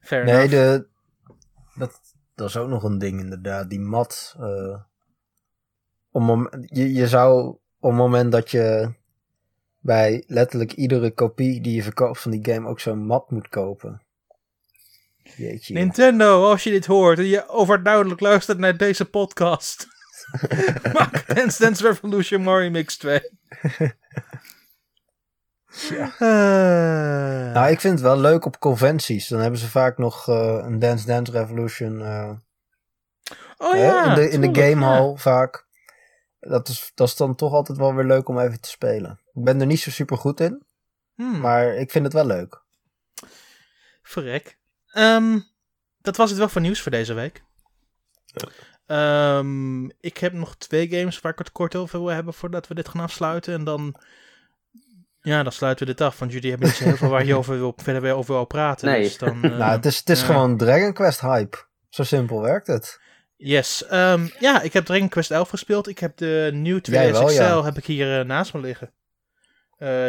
Fair Nee, enough. de, dat, dat is ook nog een ding inderdaad. Die mat. eh, om, je, je zou op het moment dat je bij letterlijk iedere kopie die je verkoopt van die game ook zo'n mat moet kopen. Jeetje. Nintendo, als je dit hoort en je overduidelijk luistert naar deze podcast. Maak Dance Dance Revolution Mario Mix 2. Eh, Nou, ik vind het wel leuk op conventies. Dan hebben ze vaak nog eh, een Dance Dance Revolution eh, oh ja, in de, in de tuurlijk, gamehall vaak. Dat is, dat is dan toch altijd wel weer leuk om even te spelen. Ik ben er niet zo super goed in. Hmm. maar ik vind het wel leuk. Verrek. Ehm, dat was het wel voor nieuws voor deze week. Ehm, ik heb nog twee games waar ik het kort over wil hebben voordat we dit gaan afsluiten. En dan, ja, dan sluiten we dit af. Want jullie hebben niet zo heel veel waar je over wil, verder weer over wil praten. Nee. Dus dan, eh, nou, het is, het is gewoon Dragon Quest hype. Zo simpel werkt het. Yes. ehm, ja, ik heb Dragon Quest 11 gespeeld. Ik heb de New 2 Jij wel, XL ja. heb ik hier eh, naast me liggen.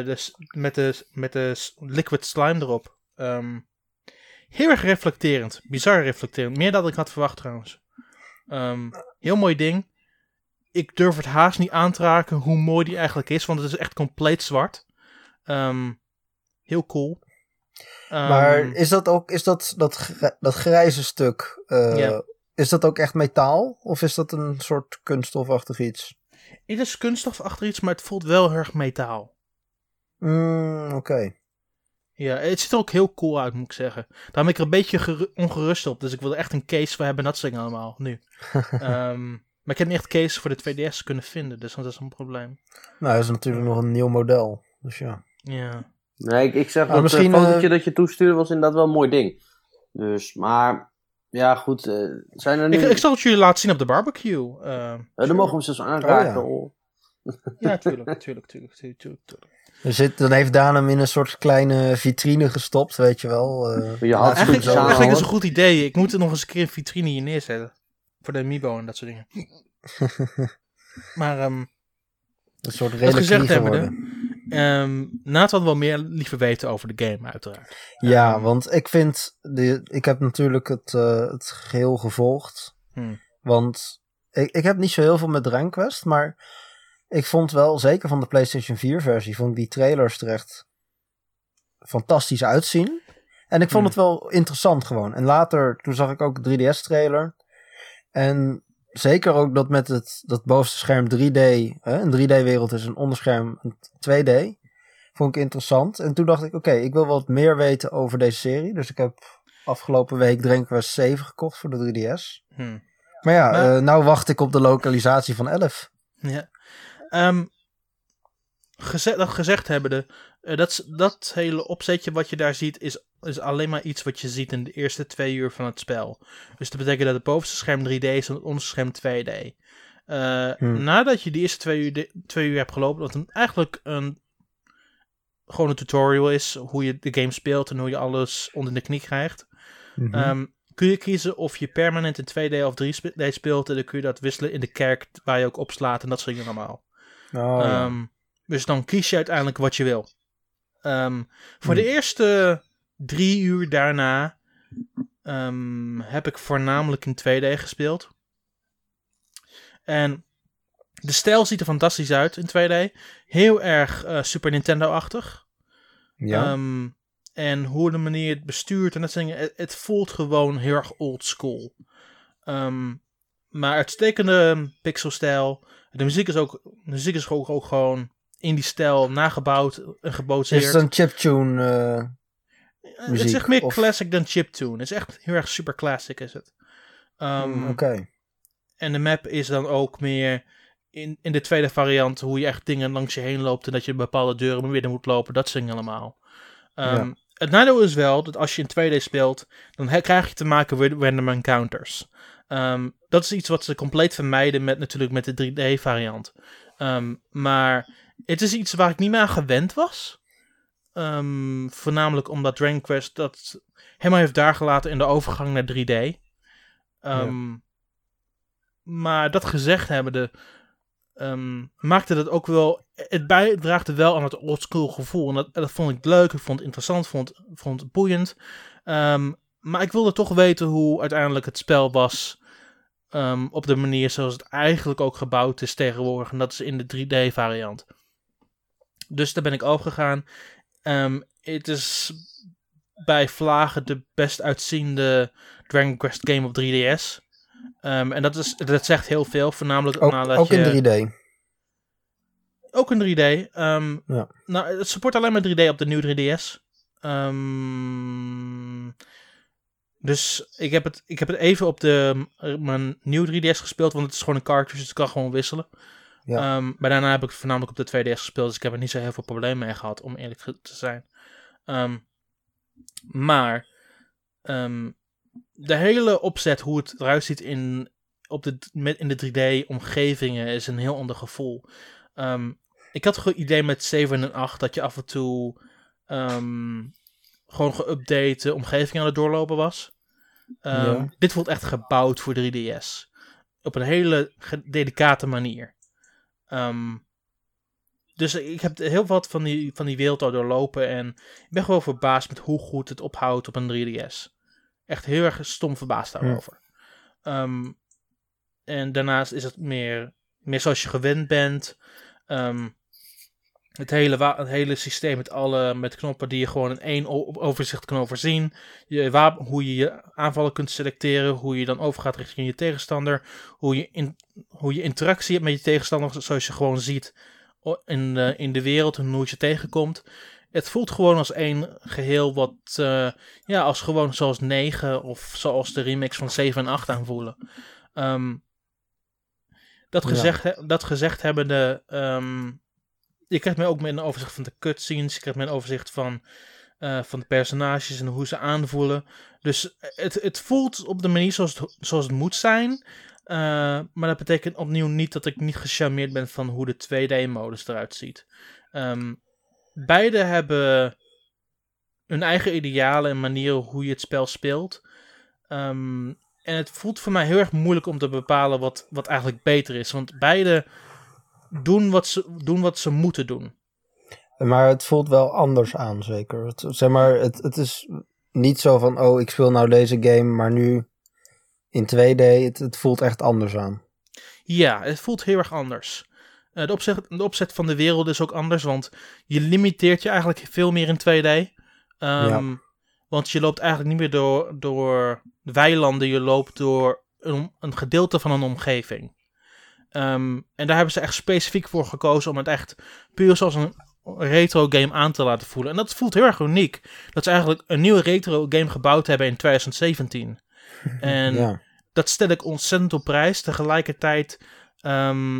Dus met de, met de liquid slime erop. Ehm, heel erg reflecterend. Bizar reflecterend. Meer dan ik had verwacht trouwens. Ehm, heel mooi ding. Ik durf het haast niet aan te raken hoe mooi die eigenlijk is. Want het is echt compleet zwart. Ehm, heel cool. Maar is dat ook, is dat, dat, dat grijze stuk, eh, is dat ook echt metaal? Of is dat een soort kunststofachtig iets? Het is kunststof achter iets, maar het voelt wel heel erg metaal. Mm, Oké. Ja, het ziet er ook heel cool uit, moet ik zeggen. Daar ben ik er een beetje geru- ongerust op. Dus ik wil er echt een case voor hebben. en Dat soort dingen allemaal, nu. Ehm, maar ik heb niet echt case voor de 2DS kunnen vinden. Dus dat is een probleem. Nou, dat is natuurlijk nog een nieuw model. Dus ja. Ja. Nee, ik, ik zeg Nou, dat het misschien, fotootje eh, dat je toestuurde was inderdaad wel een mooi ding. Dus, maar, ja goed, eh, zijn er nu... Ik, ik zal het jullie laten zien op de barbecue. Uh, Eh, dan mogen we hem zelfs aanraken. Oh, oh. ja, tuurlijk, tuurlijk, tuurlijk, tuurlijk, tuurlijk, tuurlijk. Zit, dan heeft Daan hem in een soort kleine vitrine gestopt, weet je wel. eh, Je had Eigenlijk, zo zo eigenlijk is een goed idee. Ik moet er nog eens een keer een vitrine hier neerzetten. Voor de Amiibo en dat soort dingen. maar ehm, Een soort hebbende, geworden. ehm Nathan wil meer liever weten over de game, uiteraard. Ja, want ik vind, de, ik heb natuurlijk het, eh, het geheel gevolgd. Hmm. Want ik, ik heb niet zo heel veel met Dragon Quest, maar ik vond wel, zeker van de PlayStation 4 versie, vond ik die trailers er echt fantastisch uitzien. En ik vond Hmm. het wel interessant gewoon. En later, toen zag ik ook een 3DS trailer. En zeker ook dat met het dat bovenste scherm 3D, hè, een 3D wereld is een onderscherm een 2D. Vond ik interessant. En toen dacht ik, oké, ik wil wat meer weten over deze serie. Dus ik heb afgelopen week Quest 7 gekocht voor de 3DS. Hmm. Maar ja, Maar- eh, nou wacht ik op de lokalisatie van 11. Ja. Ehm, dat gezegd hebbende, eh, dat, dat hele opzetje wat je daar ziet, is, is alleen maar iets wat je ziet in de eerste twee uur van het spel. Dus dat betekent dat het bovenste scherm 3D is en het onderste scherm 2D. Eh, Hmm. Nadat je die eerste twee uur, de- twee uur hebt gelopen, wat een, eigenlijk een, gewoon een tutorial is, hoe je de game speelt en hoe je alles onder de knie krijgt. Mhm. Ehm, kun je kiezen of je permanent in 2D of 3D speelt. En dan kun je dat wisselen in de kerk waar je ook op slaat en dat soort dingen allemaal. Oh, ja. Ehm, dus dan kies je uiteindelijk wat je wil. Ehm, voor Hmm. de eerste drie uur daarna ehm, heb ik voornamelijk in 2D gespeeld. En de stijl ziet er fantastisch uit in 2D. Heel erg eh, Super Nintendo-achtig. ja. En hoe de manier het bestuurt en dat soort dingen. Het, het voelt gewoon heel erg old school. Ehm, maar uitstekende pixelstijl. De muziek is ook, de muziek is ook, ook gewoon in die stijl nagebouwd en gebootseerd. Is het een chiptune? eh het muziek, is echt meer of- classic dan chiptune. Het is echt heel erg super classic is het. Ehm, mm, Oké. En de map is dan ook meer in, in de tweede variant hoe je echt dingen langs je heen loopt en dat je bepaalde deuren binnen moet lopen. Dat dingen allemaal. Ehm, Ja. Het nadeel is wel dat als je in 2D speelt, dan krijg je te maken met random encounters. Ehm, dat is iets wat ze compleet vermijden met natuurlijk met de 3D variant. Ehm, maar het is iets waar ik niet meer aan gewend was. Ehm, voornamelijk omdat Dragon Quest dat helemaal heeft daar gelaten in de overgang naar 3D. Ehm, Maar dat gezegd hebbende, ehm maakte dat ook wel. Het bijdraagde wel aan het oldschool gevoel. En dat, dat vond ik leuk, ik vond het interessant, vond, vond het boeiend. Maar ik wilde toch weten hoe uiteindelijk het spel was. Ehm, op de manier zoals het eigenlijk ook gebouwd is tegenwoordig. En dat is in de 3D-variant. Dus daar ben ik overgegaan. Ehm het is bij vlagen de best uitziende Dragon Quest game op 3DS. Ehm, en dat, is, dat zegt heel veel, voornamelijk Ook, nadat ook je... in 3D. Ook in 3D. ehm, Ja. Nou, het support alleen maar 3D op de nieuwe 3DS. Ehm, dus ik heb, het, ik heb het even op de, mijn nieuwe 3DS gespeeld, want het is gewoon een cartridge, dus ik kan gewoon wisselen. Ja. Ehm, maar daarna heb ik het voornamelijk op de 2DS gespeeld, dus ik heb er niet zo heel veel problemen mee gehad, om eerlijk te zijn. Ehm, maar ehm, de hele opzet, hoe het eruit ziet in, op de, met, in de 3D-omgevingen, is een heel ander gevoel. Ik had gewoon idee met 7 en 8 dat je af en toe gewoon geüpdate omgeving aan het doorlopen was. Ehm, Ja. Dit voelt echt gebouwd voor 3DS. Op een hele delicate manier. Ehm, dus ik heb heel wat van die, van die wereld al doorlopen. En ik ben gewoon verbaasd met hoe goed het ophoudt op een 3DS. Echt heel erg stom verbaasd daarover. Ehm, en daarnaast is het meer, meer zoals je gewend bent. Het, hele het hele systeem met alle met knoppen die je gewoon in één overzicht kan overzien. Je wapen, hoe je je aanvallen kunt selecteren. Hoe je dan overgaat richting je tegenstander. Hoe je, in, hoe je interactie hebt met je tegenstander. Zoals je gewoon ziet in de, in de wereld en hoe je tegenkomt. Het voelt gewoon als één geheel wat, eh, ja, als gewoon zoals 9 of zoals de remix van 7 en 8 aanvoelen. Ehm, dat, Ja. gezegd, he- dat gezegd hebbende, ehm, je krijgt mij ook meer een overzicht van de cutscenes, je krijgt mij een overzicht van, eh, van de personages en hoe ze aanvoelen. Dus het, het voelt op de manier zoals het, zoals het moet zijn. eh, maar dat betekent opnieuw niet dat ik niet gecharmeerd ben van hoe de 2D-modus eruit ziet. Ehm, beide hebben hun eigen idealen en manieren hoe je het spel speelt. Ehm, en het voelt voor mij heel erg moeilijk om te bepalen wat, wat eigenlijk beter is. Want beide doen wat ze, doen wat ze moeten doen. Maar het voelt wel anders aan, zeker. Het, zeg maar, het, het is niet zo van, oh, ik speel nou deze game, maar nu in 2D. Het, het voelt echt anders aan. Ja, het voelt heel erg anders. Eh, de, opzet, de opzet van de wereld is ook anders, want je limiteert je eigenlijk veel meer in 2D. Ehm, Want je loopt eigenlijk niet meer door, door weilanden, je loopt door een, een gedeelte van een omgeving. Ehm, en daar hebben ze echt specifiek voor gekozen om het echt puur zoals een retro game aan te laten voelen. En dat voelt heel erg uniek. Dat ze eigenlijk een nieuwe retro game gebouwd hebben in 2017. En ja. dat stel ik ontzettend op prijs. Tegelijkertijd, ehm,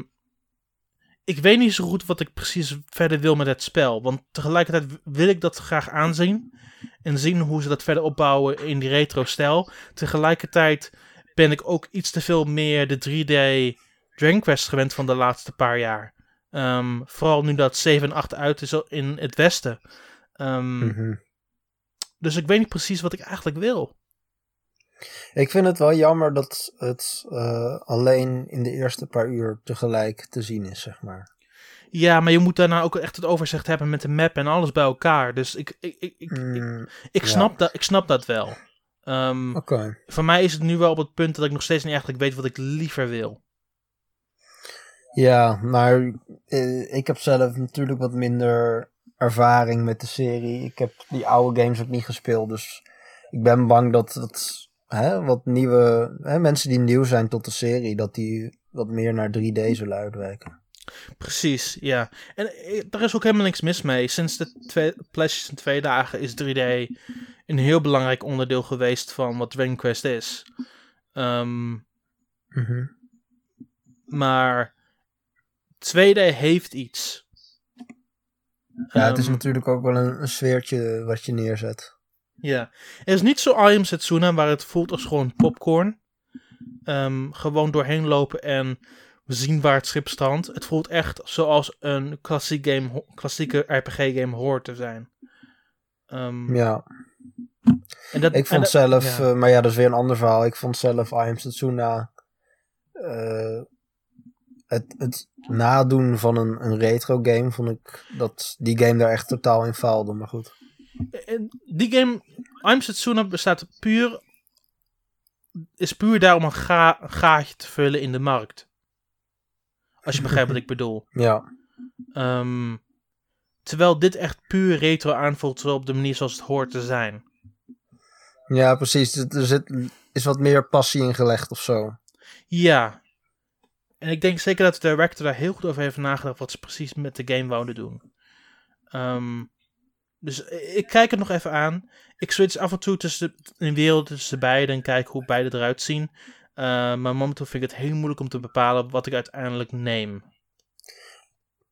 ik weet niet zo goed wat ik precies verder wil met het spel. Want tegelijkertijd wil ik dat graag aanzien. En zien hoe ze dat verder opbouwen in die retro-stijl. Tegelijkertijd ben ik ook iets te veel meer de 3D Dragon Quest gewend van de laatste paar jaar. Ehm, vooral nu dat 7 en 8 uit is in het westen. Ehm, Mhm. Dus ik weet niet precies wat ik eigenlijk wil. Ik vind het wel jammer dat het eh, alleen in de eerste paar uur tegelijk te zien is, zeg maar. Ja, maar je moet daarna ook echt het overzicht hebben met de map en alles bij elkaar. Dus ik, ik, ik, ik, ik, Mm, ik ja. snap, dat, ik snap dat wel. Ehm, Oké. Voor mij is het nu wel op het punt dat ik nog steeds niet eigenlijk weet wat ik liever wil. Ja, maar eh, ik heb zelf natuurlijk wat minder ervaring met de serie. Ik heb die oude games ook niet gespeeld, dus ik ben bang dat het hè, wat nieuwe hè, mensen die nieuw zijn tot de serie, dat die wat meer naar 3D zullen uitwijken. Precies, ja. En eh, er is ook helemaal niks mis mee. Sinds de twee, PlayStation 2 dagen is 3D een heel belangrijk onderdeel geweest van wat Dragon Quest is. Mhm. maar 2D heeft iets. Ja, het is Ehm, natuurlijk ook wel een, een sfeertje wat je neerzet. Ja, het is niet zo I Am Setsuna, waar het voelt als gewoon popcorn. Ehm, gewoon doorheen lopen en we zien waar het schip strandt. Het voelt echt zoals een klassiek game, klassieke RPG-game hoort te zijn. Ehm, Ja, en dat, ik en vond dat- zelf, ja. eh, maar ja, dat is weer een ander verhaal. Ik vond zelf I Am Setsuna eh, het, het nadoen van een, een retro game, vond ik dat die game daar echt totaal in faalde. Maar goed. En die game, I Am Setsuna, bestaat puur... Is puur daar om een, ga, een gaatje te vullen in de markt. Als je begrijpt wat ik bedoel. Ja, Ehm, terwijl dit echt puur retro aanvoelt, op de manier zoals het hoort te zijn. ja precies. Er er zit, is wat meer passie in gelegd of zo. Ja. En ik denk zeker dat de director daar heel goed over heeft nagedacht wat ze precies met de game wouden doen. Ehm, dus ik kijk het nog even aan. Ik switch af en toe tussen de, in wereld tussen de beide en kijk hoe beide eruit zien. Eh, maar momenteel vind ik het heel moeilijk om te bepalen wat ik uiteindelijk neem.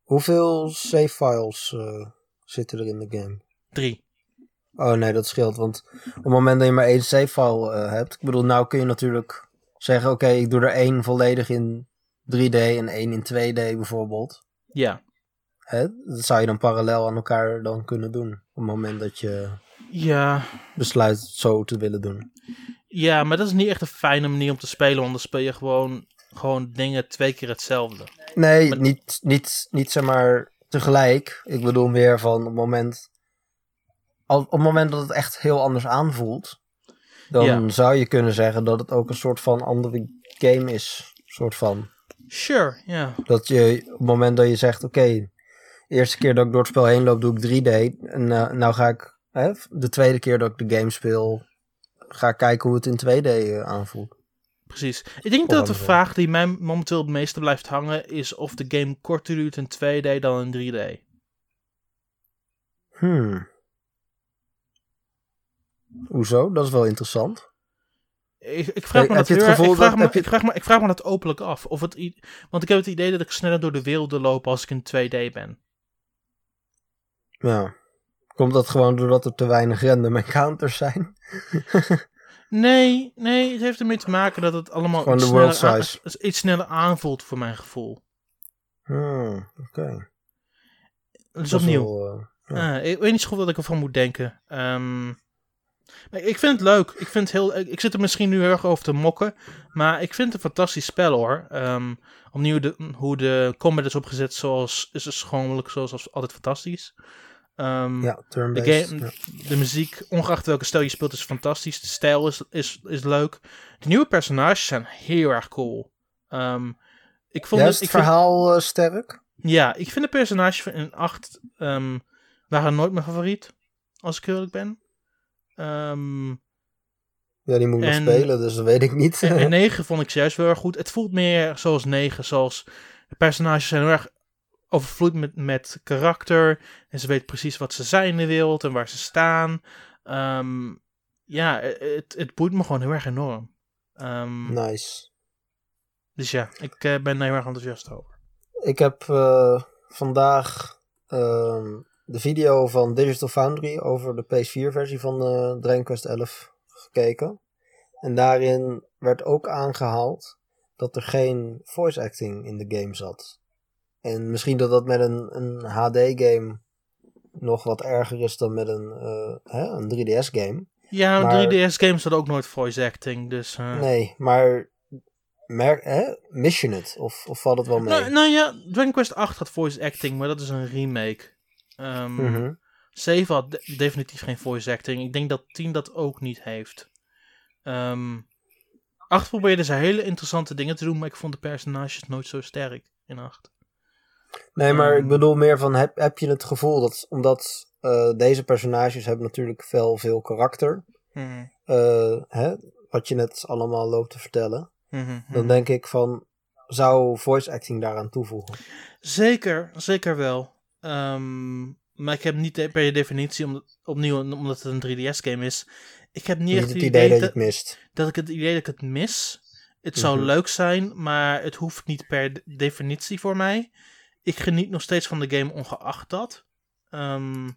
Hoeveel save files eh, zitten er in de game? Drie. Oh nee, dat scheelt. Want op het moment dat je maar één save file eh, hebt. Ik bedoel, nou kun je natuurlijk zeggen: oké, ik doe er één volledig in 3D en één in 2D bijvoorbeeld. Ja. Hè? Dat zou je dan parallel aan elkaar dan kunnen doen. Op het moment dat je Ja. besluit zo te willen doen. Ja, maar dat is niet echt een fijne manier om te spelen, want dan speel je gewoon, gewoon dingen twee keer hetzelfde. Nee, Maar- niet, niet, niet zeg maar tegelijk. Ik bedoel meer van op het moment. Al, op het moment dat het echt heel anders aanvoelt. Dan Ja. zou je kunnen zeggen dat het ook een soort van andere game is. Soort van. Sure, ja. Dat je op het moment dat je zegt: Oké, de eerste keer dat ik door het spel heen loop, doe ik 3D. En eh, nou ga ik hè, de tweede keer dat ik de game speel, ga ik kijken hoe het in 2D eh, aanvoelt. Precies. Ik denk dat de vraag die mij momenteel het meeste blijft hangen is of de game korter duurt in 2D dan in 3D. Hmm. Hoezo? Dat is wel interessant. Ik, ik, vraag me dat gevoel ik, vraag dat- me, je- ik, vraag me, ik vraag me dat openlijk af. Of het, want ik heb het idee dat ik sneller door de werelden loop als ik in 2D ben. Ja. Komt dat gewoon doordat er te weinig random encounters zijn? Nee, nee, het heeft ermee te maken dat het allemaal iets de world sneller, aan- size. iets sneller aanvoelt voor mijn gevoel. Hmm, Oké. Dus Dat is opnieuw. wel, eh, ja. Ah, ik weet niet zo goed wat ik ervan moet denken. Maar ik vind het leuk. Ik, vind heel, ik zit er misschien nu heel erg over te mokken. Maar ik vind het een fantastisch spel hoor. Ehm, opnieuw de, hoe de combat is opgezet zoals, is dus gewoonlijk zoals als altijd fantastisch. Ehm, ja, de, game, ja. de muziek, ongeacht welke stijl je speelt, is fantastisch. De stijl is, is, is leuk. De nieuwe personages zijn heel erg cool. Ehm, ik vond Ja, het, ik vind- verhaal eh, sterk? ja, ik vind de personages van in 8 ehm, waren nooit mijn favoriet. Als ik eerlijk ben. Ehm, Ja, die moet ik nog En- spelen, dus dat weet ik niet. en, en 9 vond ik juist wel erg goed. Het voelt meer zoals 9. Zoals de personages zijn heel erg overvloed met, met karakter. En ze weten precies wat ze zijn in de wereld en waar ze staan. Ehm, ja, het, het boeit me gewoon heel erg enorm. Ehm, nice. Dus ja, ik eh, ben daar heel erg enthousiast over. Ik heb eh, vandaag de video van Digital Foundry over de PS4-versie van eh Dragon Quest 11 gekeken. En daarin werd ook aangehaald dat er geen voice acting in de game zat. En misschien dat dat met een, een HD-game nog wat erger is dan met een, eh, hè, een 3DS-game. Ja, Maar- 3DS-games hadden ook nooit voice acting. Dus, eh, Nee, maar merk, hè, mis je het? Of, of valt het wel mee? Nou, nou ja, Dragon Quest 8 had voice acting, maar dat is een remake. Ehm. 7 had de- definitief geen voice acting. Ik denk dat 10 dat ook niet heeft. Ehm 8 probeerde ze hele interessante dingen te doen, maar ik vond de personages nooit zo sterk in 8. Nee, maar Ehm. ik bedoel meer van, heb, heb je het gevoel dat, omdat eh, deze personages hebben natuurlijk veel, veel karakter, eh, hè, wat je net allemaal loopt te vertellen, Mhm, dan mhm. denk ik van, zou voice acting daaraan toevoegen? Zeker, zeker wel. Ehm, maar ik heb niet per definitie, om, opnieuw omdat het een 3DS-game is, ik heb niet Niet echt het idee dat je het mist. dat ik het idee dat ik het mis. Het zou Mhm. leuk zijn, maar het hoeft niet per de- definitie voor mij. Ik geniet nog steeds van de game ongeacht dat. Ehm,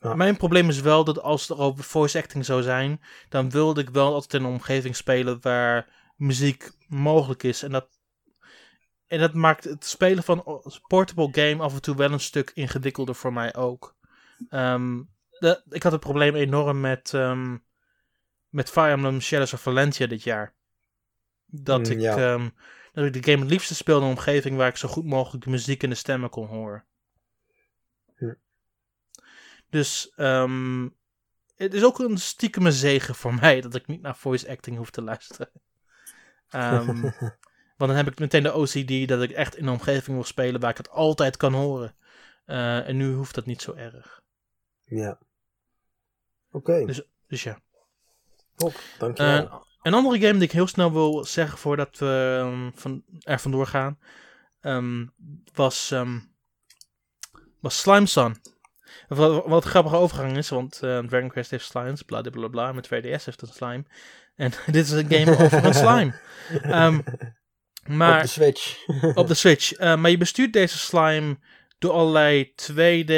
Ja. Mijn probleem is wel dat als er over voice acting zou zijn, dan wilde ik wel altijd in een omgeving spelen waar muziek mogelijk is. En dat, en dat maakt het spelen van portable game af en toe wel een stuk ingewikkelder voor mij ook. Ehm, de, ik had het probleem enorm met, ehm, met Fire Emblem Shadows of Valentia dit jaar. Dat, Mm, ik, ja. ehm, dat ik de game het liefste speelde in een omgeving waar ik zo goed mogelijk de muziek en de stemmen kon horen. Hm. Dus het is ook een stiekeme zegen voor mij dat ik niet naar voice acting hoef te luisteren. Want dan heb ik meteen de OCD dat ik echt in een omgeving wil spelen waar ik het altijd kan horen. Eh, en nu hoeft dat niet zo erg. ja. Oké, Dus- Dus ja. top. Dankjewel. Eh, een andere game die ik heel snel wil zeggen voordat we ehm, van, er vandoor gaan, ehm, was, ehm, was Slime Sun. Wat, wat een grappige overgang is, want eh, Dragon Quest heeft slimes, bla bla bla bla, met 2DS heeft een slime. En dit is een game over een slime. Maar, Op de Switch. op de Switch. Eh, maar je bestuurt deze slime door allerlei 2D,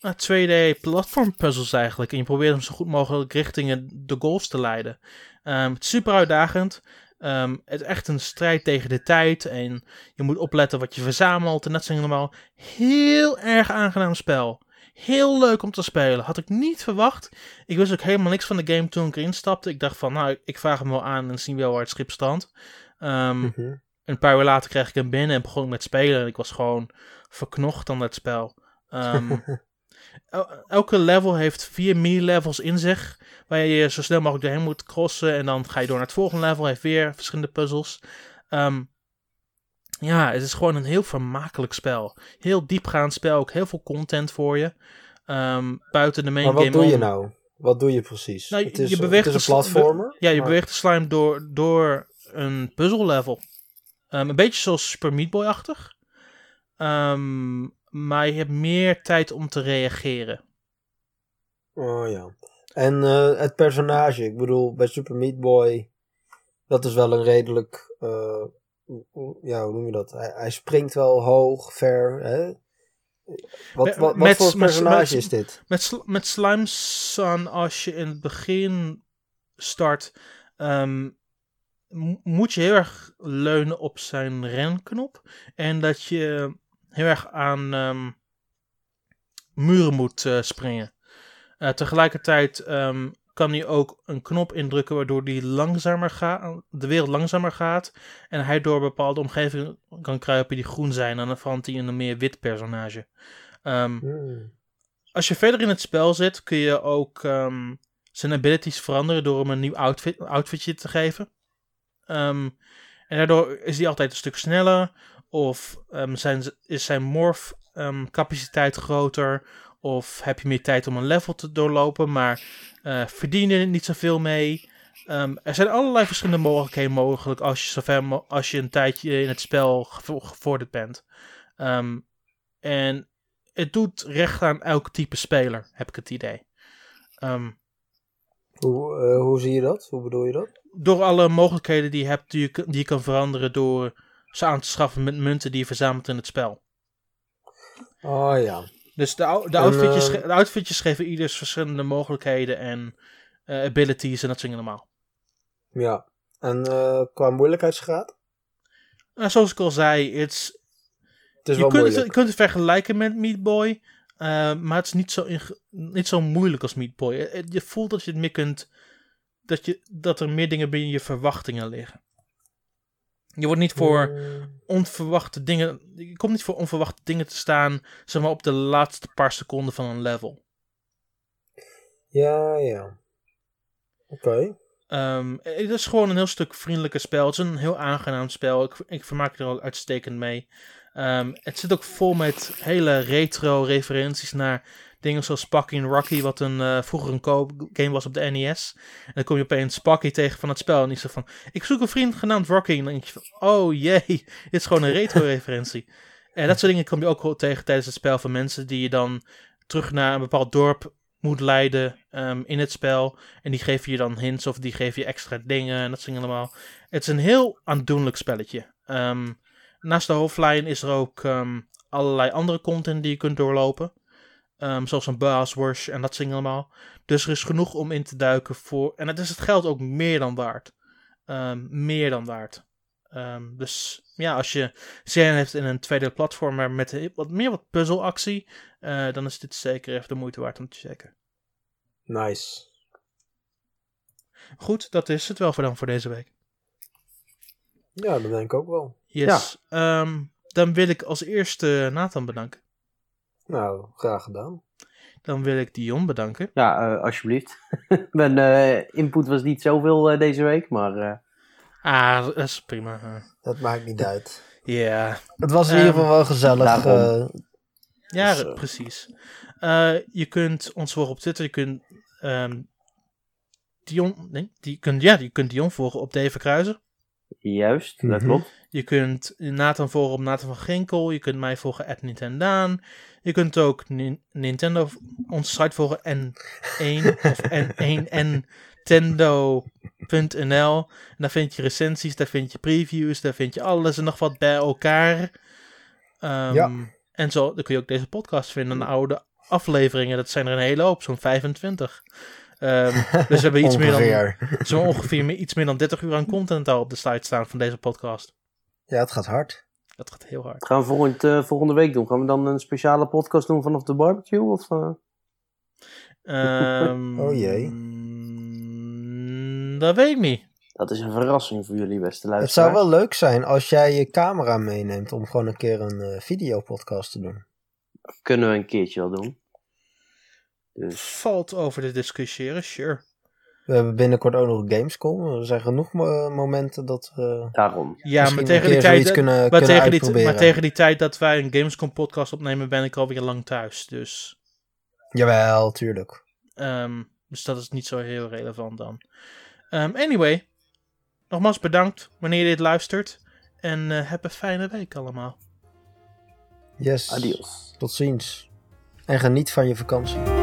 ah, 2D platform puzzles eigenlijk. En je probeert hem zo goed mogelijk richting de goals te leiden. Ehm, het is super uitdagend. Ehm, het is echt een strijd tegen de tijd. En je moet opletten wat je verzamelt. En dat zijn allemaal heel erg aangenaam spel. Heel leuk om te spelen. Had ik niet verwacht. Ik wist ook helemaal niks van de game toen ik erin stapte. Ik dacht van, nou, ik vraag hem wel aan en zien wel waar het schip strandt. Ehm, Mhm. een paar uur later kreeg ik hem binnen en begon ik met spelen. En ik was gewoon verknocht aan dat spel. Ehm, el- elke level heeft vier mini-levels in zich. Waar je zo snel mogelijk doorheen moet crossen. En dan ga je door naar het volgende level. Heeft weer verschillende puzzels. Ehm, ja, het is gewoon een heel vermakelijk spel. Heel diepgaand spel. Ook heel veel content voor je. Buiten de main maar wat game doe je om. nou? Wat doe je precies? Nou, het is, je beweegt het is de een platformer. Ja, je maar- beweegt de slime door, door een puzzellevel. Ehm een beetje zoals Super Meat Boy-achtig. Ehm, maar je hebt meer tijd om te reageren. Oh ja. En eh, het personage, ik bedoel, bij Super Meat Boy, dat is wel een redelijk, eh, ja, hoe noem je dat? Hij, hij springt wel hoog, ver, hè? Wat, wat, wat met- voor personage met- is dit? Met, met Slime Sun, als je in het begin start, ehm, moet je heel erg leunen op zijn renknop. En dat je heel erg aan ehm, muren moet eh, springen. Eh, tegelijkertijd ehm, kan hij ook een knop indrukken waardoor die langzamer gaat, de wereld langzamer gaat. En hij door bepaalde omgevingen kan kruipen die groen zijn. En dan verandert hij in een meer wit personage. Ehm, Hmm. als je verder in het spel zit, kun je ook zijn abilities veranderen door hem een nieuw outfit, outfitje te geven. Ehm, en daardoor is hij altijd een stuk sneller. Of ehm, zijn, is zijn morph ehm, capaciteit groter. Of heb je meer tijd om een level te doorlopen, maar eh verdien je er niet zoveel mee. Er zijn allerlei verschillende mogelijkheden mogelijk als je, zover als je een tijdje in het spel gevo- gevorderd bent. En het doet recht aan elk type speler, heb ik het idee. Hoe, eh, hoe zie je dat? Hoe bedoel je dat? door alle mogelijkheden die je hebt, die je, die je kan veranderen door ze aan te schaffen met munten die je verzamelt in het spel. Oh ja. Dus de, ou- de, En, outfitjes, eh, de outfitjes geven ieders verschillende mogelijkheden en eh, abilities en dat soort allemaal. Ja. En eh, qua moeilijkheidsgraad? Nou, zoals ik al zei, it's, Het is je, wel kunt het, je kunt het vergelijken met Meat Boy, eh, maar het is niet zo, niet zo moeilijk als Meat Boy. Eh, Je voelt dat je het meer kunt, dat, je, dat er meer dingen binnen je verwachtingen liggen. Je wordt niet voor onverwachte dingen, je komt niet voor onverwachte dingen te staan, zeg maar op de laatste paar seconden van een level. Ja, ja. Oké. Ehm, het is gewoon een heel stuk vriendelijker spel. Het is een heel aangenaam spel. Ik, ik vermaak er ook uitstekend mee. Ehm, het zit ook vol met hele retro referenties naar dingen zoals Sparky Rocky, wat een, uh, vroeger een co-game was op de NES. En dan kom je opeens Sparky tegen van het spel en die zegt van, ik zoek een vriend genaamd Rocky. En dan denk je van, oh jee, dit is gewoon een retro-referentie. en dat soort dingen kom je ook tegen tijdens het spel van mensen die je dan terug naar een bepaald dorp moet leiden um, in het spel. En die geven je dan hints of die geven je extra dingen en dat soort dingen allemaal. Het is een heel aandoenlijk spelletje. Um, naast de hoofdlijn is er ook um, allerlei andere content die je kunt doorlopen. Um, zoals een Rush en dat dingen allemaal. Dus er is genoeg om in te duiken voor. En het is het geld ook meer dan waard. meer dan waard. dus ja, als je zin heeft in een tweede platformer met wat meer wat puzzelactie, uh, dan is dit zeker even de moeite waard om te checken. Nice. Goed, dat is het wel voor dan voor deze week. Ja, dat denk ik ook wel. Yes. Ja. Um, dan wil ik als eerste Nathan bedanken. Nou, graag gedaan. Dan wil ik Dion bedanken. Ja, uh, alsjeblieft. Mijn uh, input was niet zoveel uh, deze week, maar... Ah, dat is prima. Dat maakt niet uit. Ja. Yeah. Het was in um, ieder geval wel gezellig. Ja, dus, precies. Uh, je kunt ons volgen op Twitter. Je kunt um, Dion, nee, die kunt, ja, je kunt Dion volgen op Dave Kruizen. Juist, dat mm -hmm. klopt. Je kunt Nathan volgen op Nathan van Ginkel. Je kunt mij volgen at Nintendaan. Je kunt ook Ni Nintendo, onze site volgen N1 of N1 Nintendo.nl. En daar vind je recensies, daar vind je previews, daar vind je alles en nog wat bij elkaar. Um, ja. En zo dan kun je ook deze podcast vinden. Een oude afleveringen, dat zijn er een hele hoop, zo'n 25. Um, dus we hebben iets meer dan, zo ongeveer iets meer dan 30 uur aan content al op de site staan van deze podcast. Ja, het gaat hard. Dat gaat heel hard. Gaan we volgend, uh, volgende week doen? Gaan we dan een speciale podcast doen vanaf de barbecue? Of, uh... um, oh jee. Dat weet ik niet. Dat is een verrassing voor jullie, beste luisteraars. Het zou wel leuk zijn als jij je camera meeneemt om gewoon een keer een uh, videopodcast te doen. Dat kunnen we een keertje wel doen. Dus. Valt over te discussiëren, sure. We hebben binnenkort ook nog Gamescom. Er zijn genoeg mo momenten dat we. Daarom. Ja, maar tegen, die tijd, kunnen, maar, kunnen tegen die, maar tegen die tijd dat wij een Gamescom podcast opnemen, ben ik alweer lang thuis. Dus. Jawel, tuurlijk. Um, dus dat is niet zo heel relevant dan. Um, anyway, nogmaals bedankt wanneer je dit luistert. En uh, heb een fijne week allemaal. Yes. Adios. Tot ziens. En geniet van je vakantie.